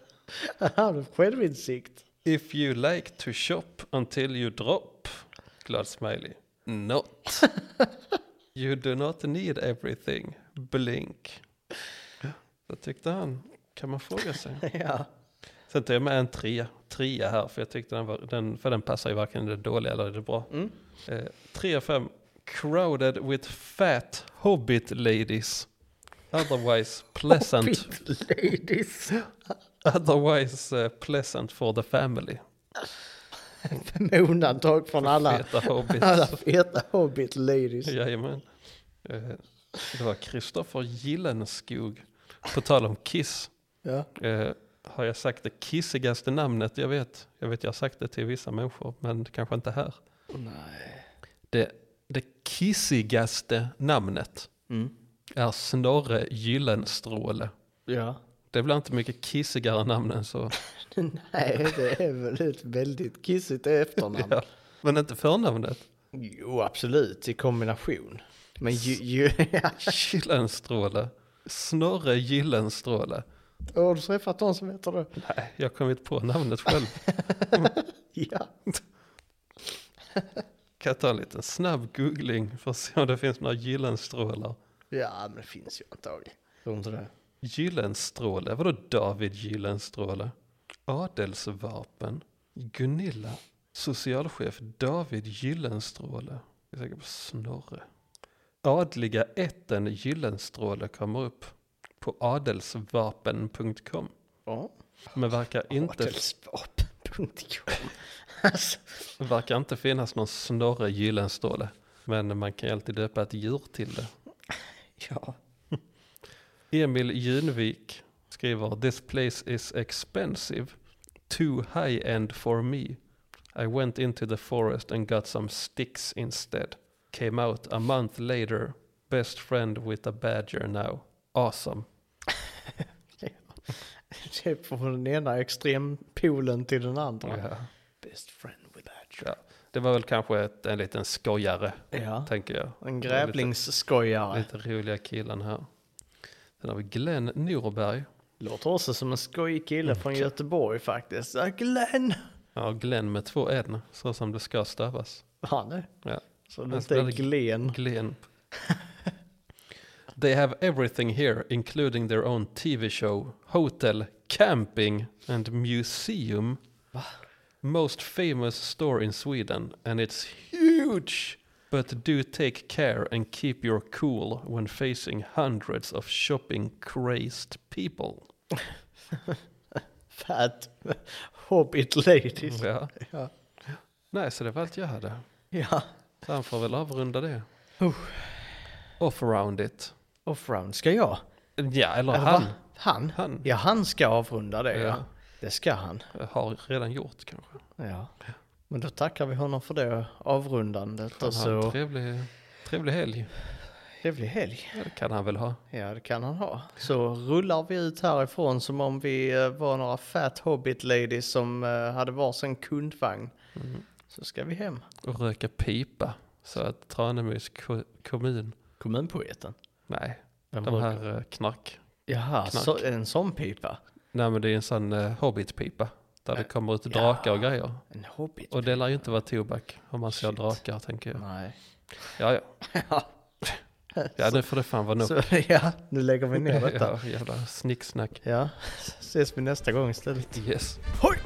Har självinsikt? If you like to shop until you drop. Glad smiley. Not. You do not need everything. Blink. Det tyckte han. Kan man fråga sig. Ja. Sen tog jag med en trea, trea här för jag tyckte den, var, den, för den passar ju varken det dåliga eller det bra. Mm. Eh, tre av fem. Crowded with fat hobbit ladies. Otherwise pleasant. Hobbit ladies. Otherwise eh, pleasant for the family. Med undantag från alla, Feta hobbits. alla feta hobbit ladies. Jajamän. Eh, det var Kristoffer Gillenskog. På tal om Kiss. Ja. Eh, har jag sagt det kissigaste namnet jag vet? Jag vet jag har sagt det till vissa människor men kanske inte här. Nej. Det, det kissigaste namnet Mm. är Snorre Gyllenstråle. Ja. Det blir inte mycket kissigare namn än så. Nej, det är väl ett väldigt kissigt efternamn. Ja. Men inte förnamnet. Jo, absolut, i kombination. Men ju, ju. Gyllenstråle. Snorre Gyllenstråle. Har du träffat någon som heter det? Nej, jag kom inte på namnet själv. Ja. Kan jag ta en liten snabb googling för att se om det finns några Gyllenstrålar? Ja, men det finns ju antagligen. Tror inte det. Gyllenstråle, vadå David Gyllenstråle? Adelsvapen, Gunilla, socialchef David Gyllenstråle. Jag säker på Snorre. Adliga ätten Gyllenstråle kommer upp på adelsvapen.com. Ja. Men verkar inte, Adelsvapen.com. Alltså. verkar inte finnas någon Snorre Gyllenstråle. Men man kan ju alltid döpa ett djur till det. Ja. Emil Junvik skriver This place is expensive. Too high end for me. I went into the forest and got some sticks instead. Came out a month later. Best friend with a badger now. Awesome. Det är från den ena extrempolen till den andra. Ja. Best friend with that. Ja. Det var väl kanske ett, en liten skojare, Ja. tänker jag. En grävlingsskojare. Lite roliga killen här. Sen har vi Glenn Norberg. Låter också som en skojig kille från Göteborg faktiskt. Glenn! Ja, Glenn med två n, så som det ska stavas. Han är. Ja. Så det inte är Glenn. Glenn. They have everything here, including their own TV show, hotel, camping and museum. Most famous store in Sweden, and it's huge. But do take care and keep your cool when facing hundreds of shopping crazed people. Fat hobbit ladies. Ja. Ja. Nej, så det var allt jag hade. Ja. Så han får väl avrunda det. Uh. Off around it. Offround. Ska jag? Ja, eller han. Han? Han. Ja, han ska avrunda det. Ja. Ja. Det ska han. Har redan gjort kanske. Ja. Men då tackar vi honom för det avrundandet. Och så trevlig, trevlig helg. trevlig helg. Ja, det kan han väl ha. Ja, det kan han ha. Så rullar vi ut härifrån som om vi eh, var några fat hobbit ladies som eh, hade varsin kundvagn. Mm. Så ska vi hem. Och röka pipa. Så att Tranemos ko- kommun. Kommunpoeten. Nej, Vem de brukar- här eh, knack. Jaha, knack. så, en sån pipa. Nej men det är en sån uh, hobbitpipa. Där det kommer ut drakar och grejer. En hobbit. Och det lär ju inte vara tobak om man ser Shit. drakar tänker jag. Nej. Ja ja. Ja. Ja nu får det fan vara nog. Så, ja, nu lägger vi ner detta. ja, jävla snicksnack. Ja, ses vi nästa gång istället. Yes. Hoj!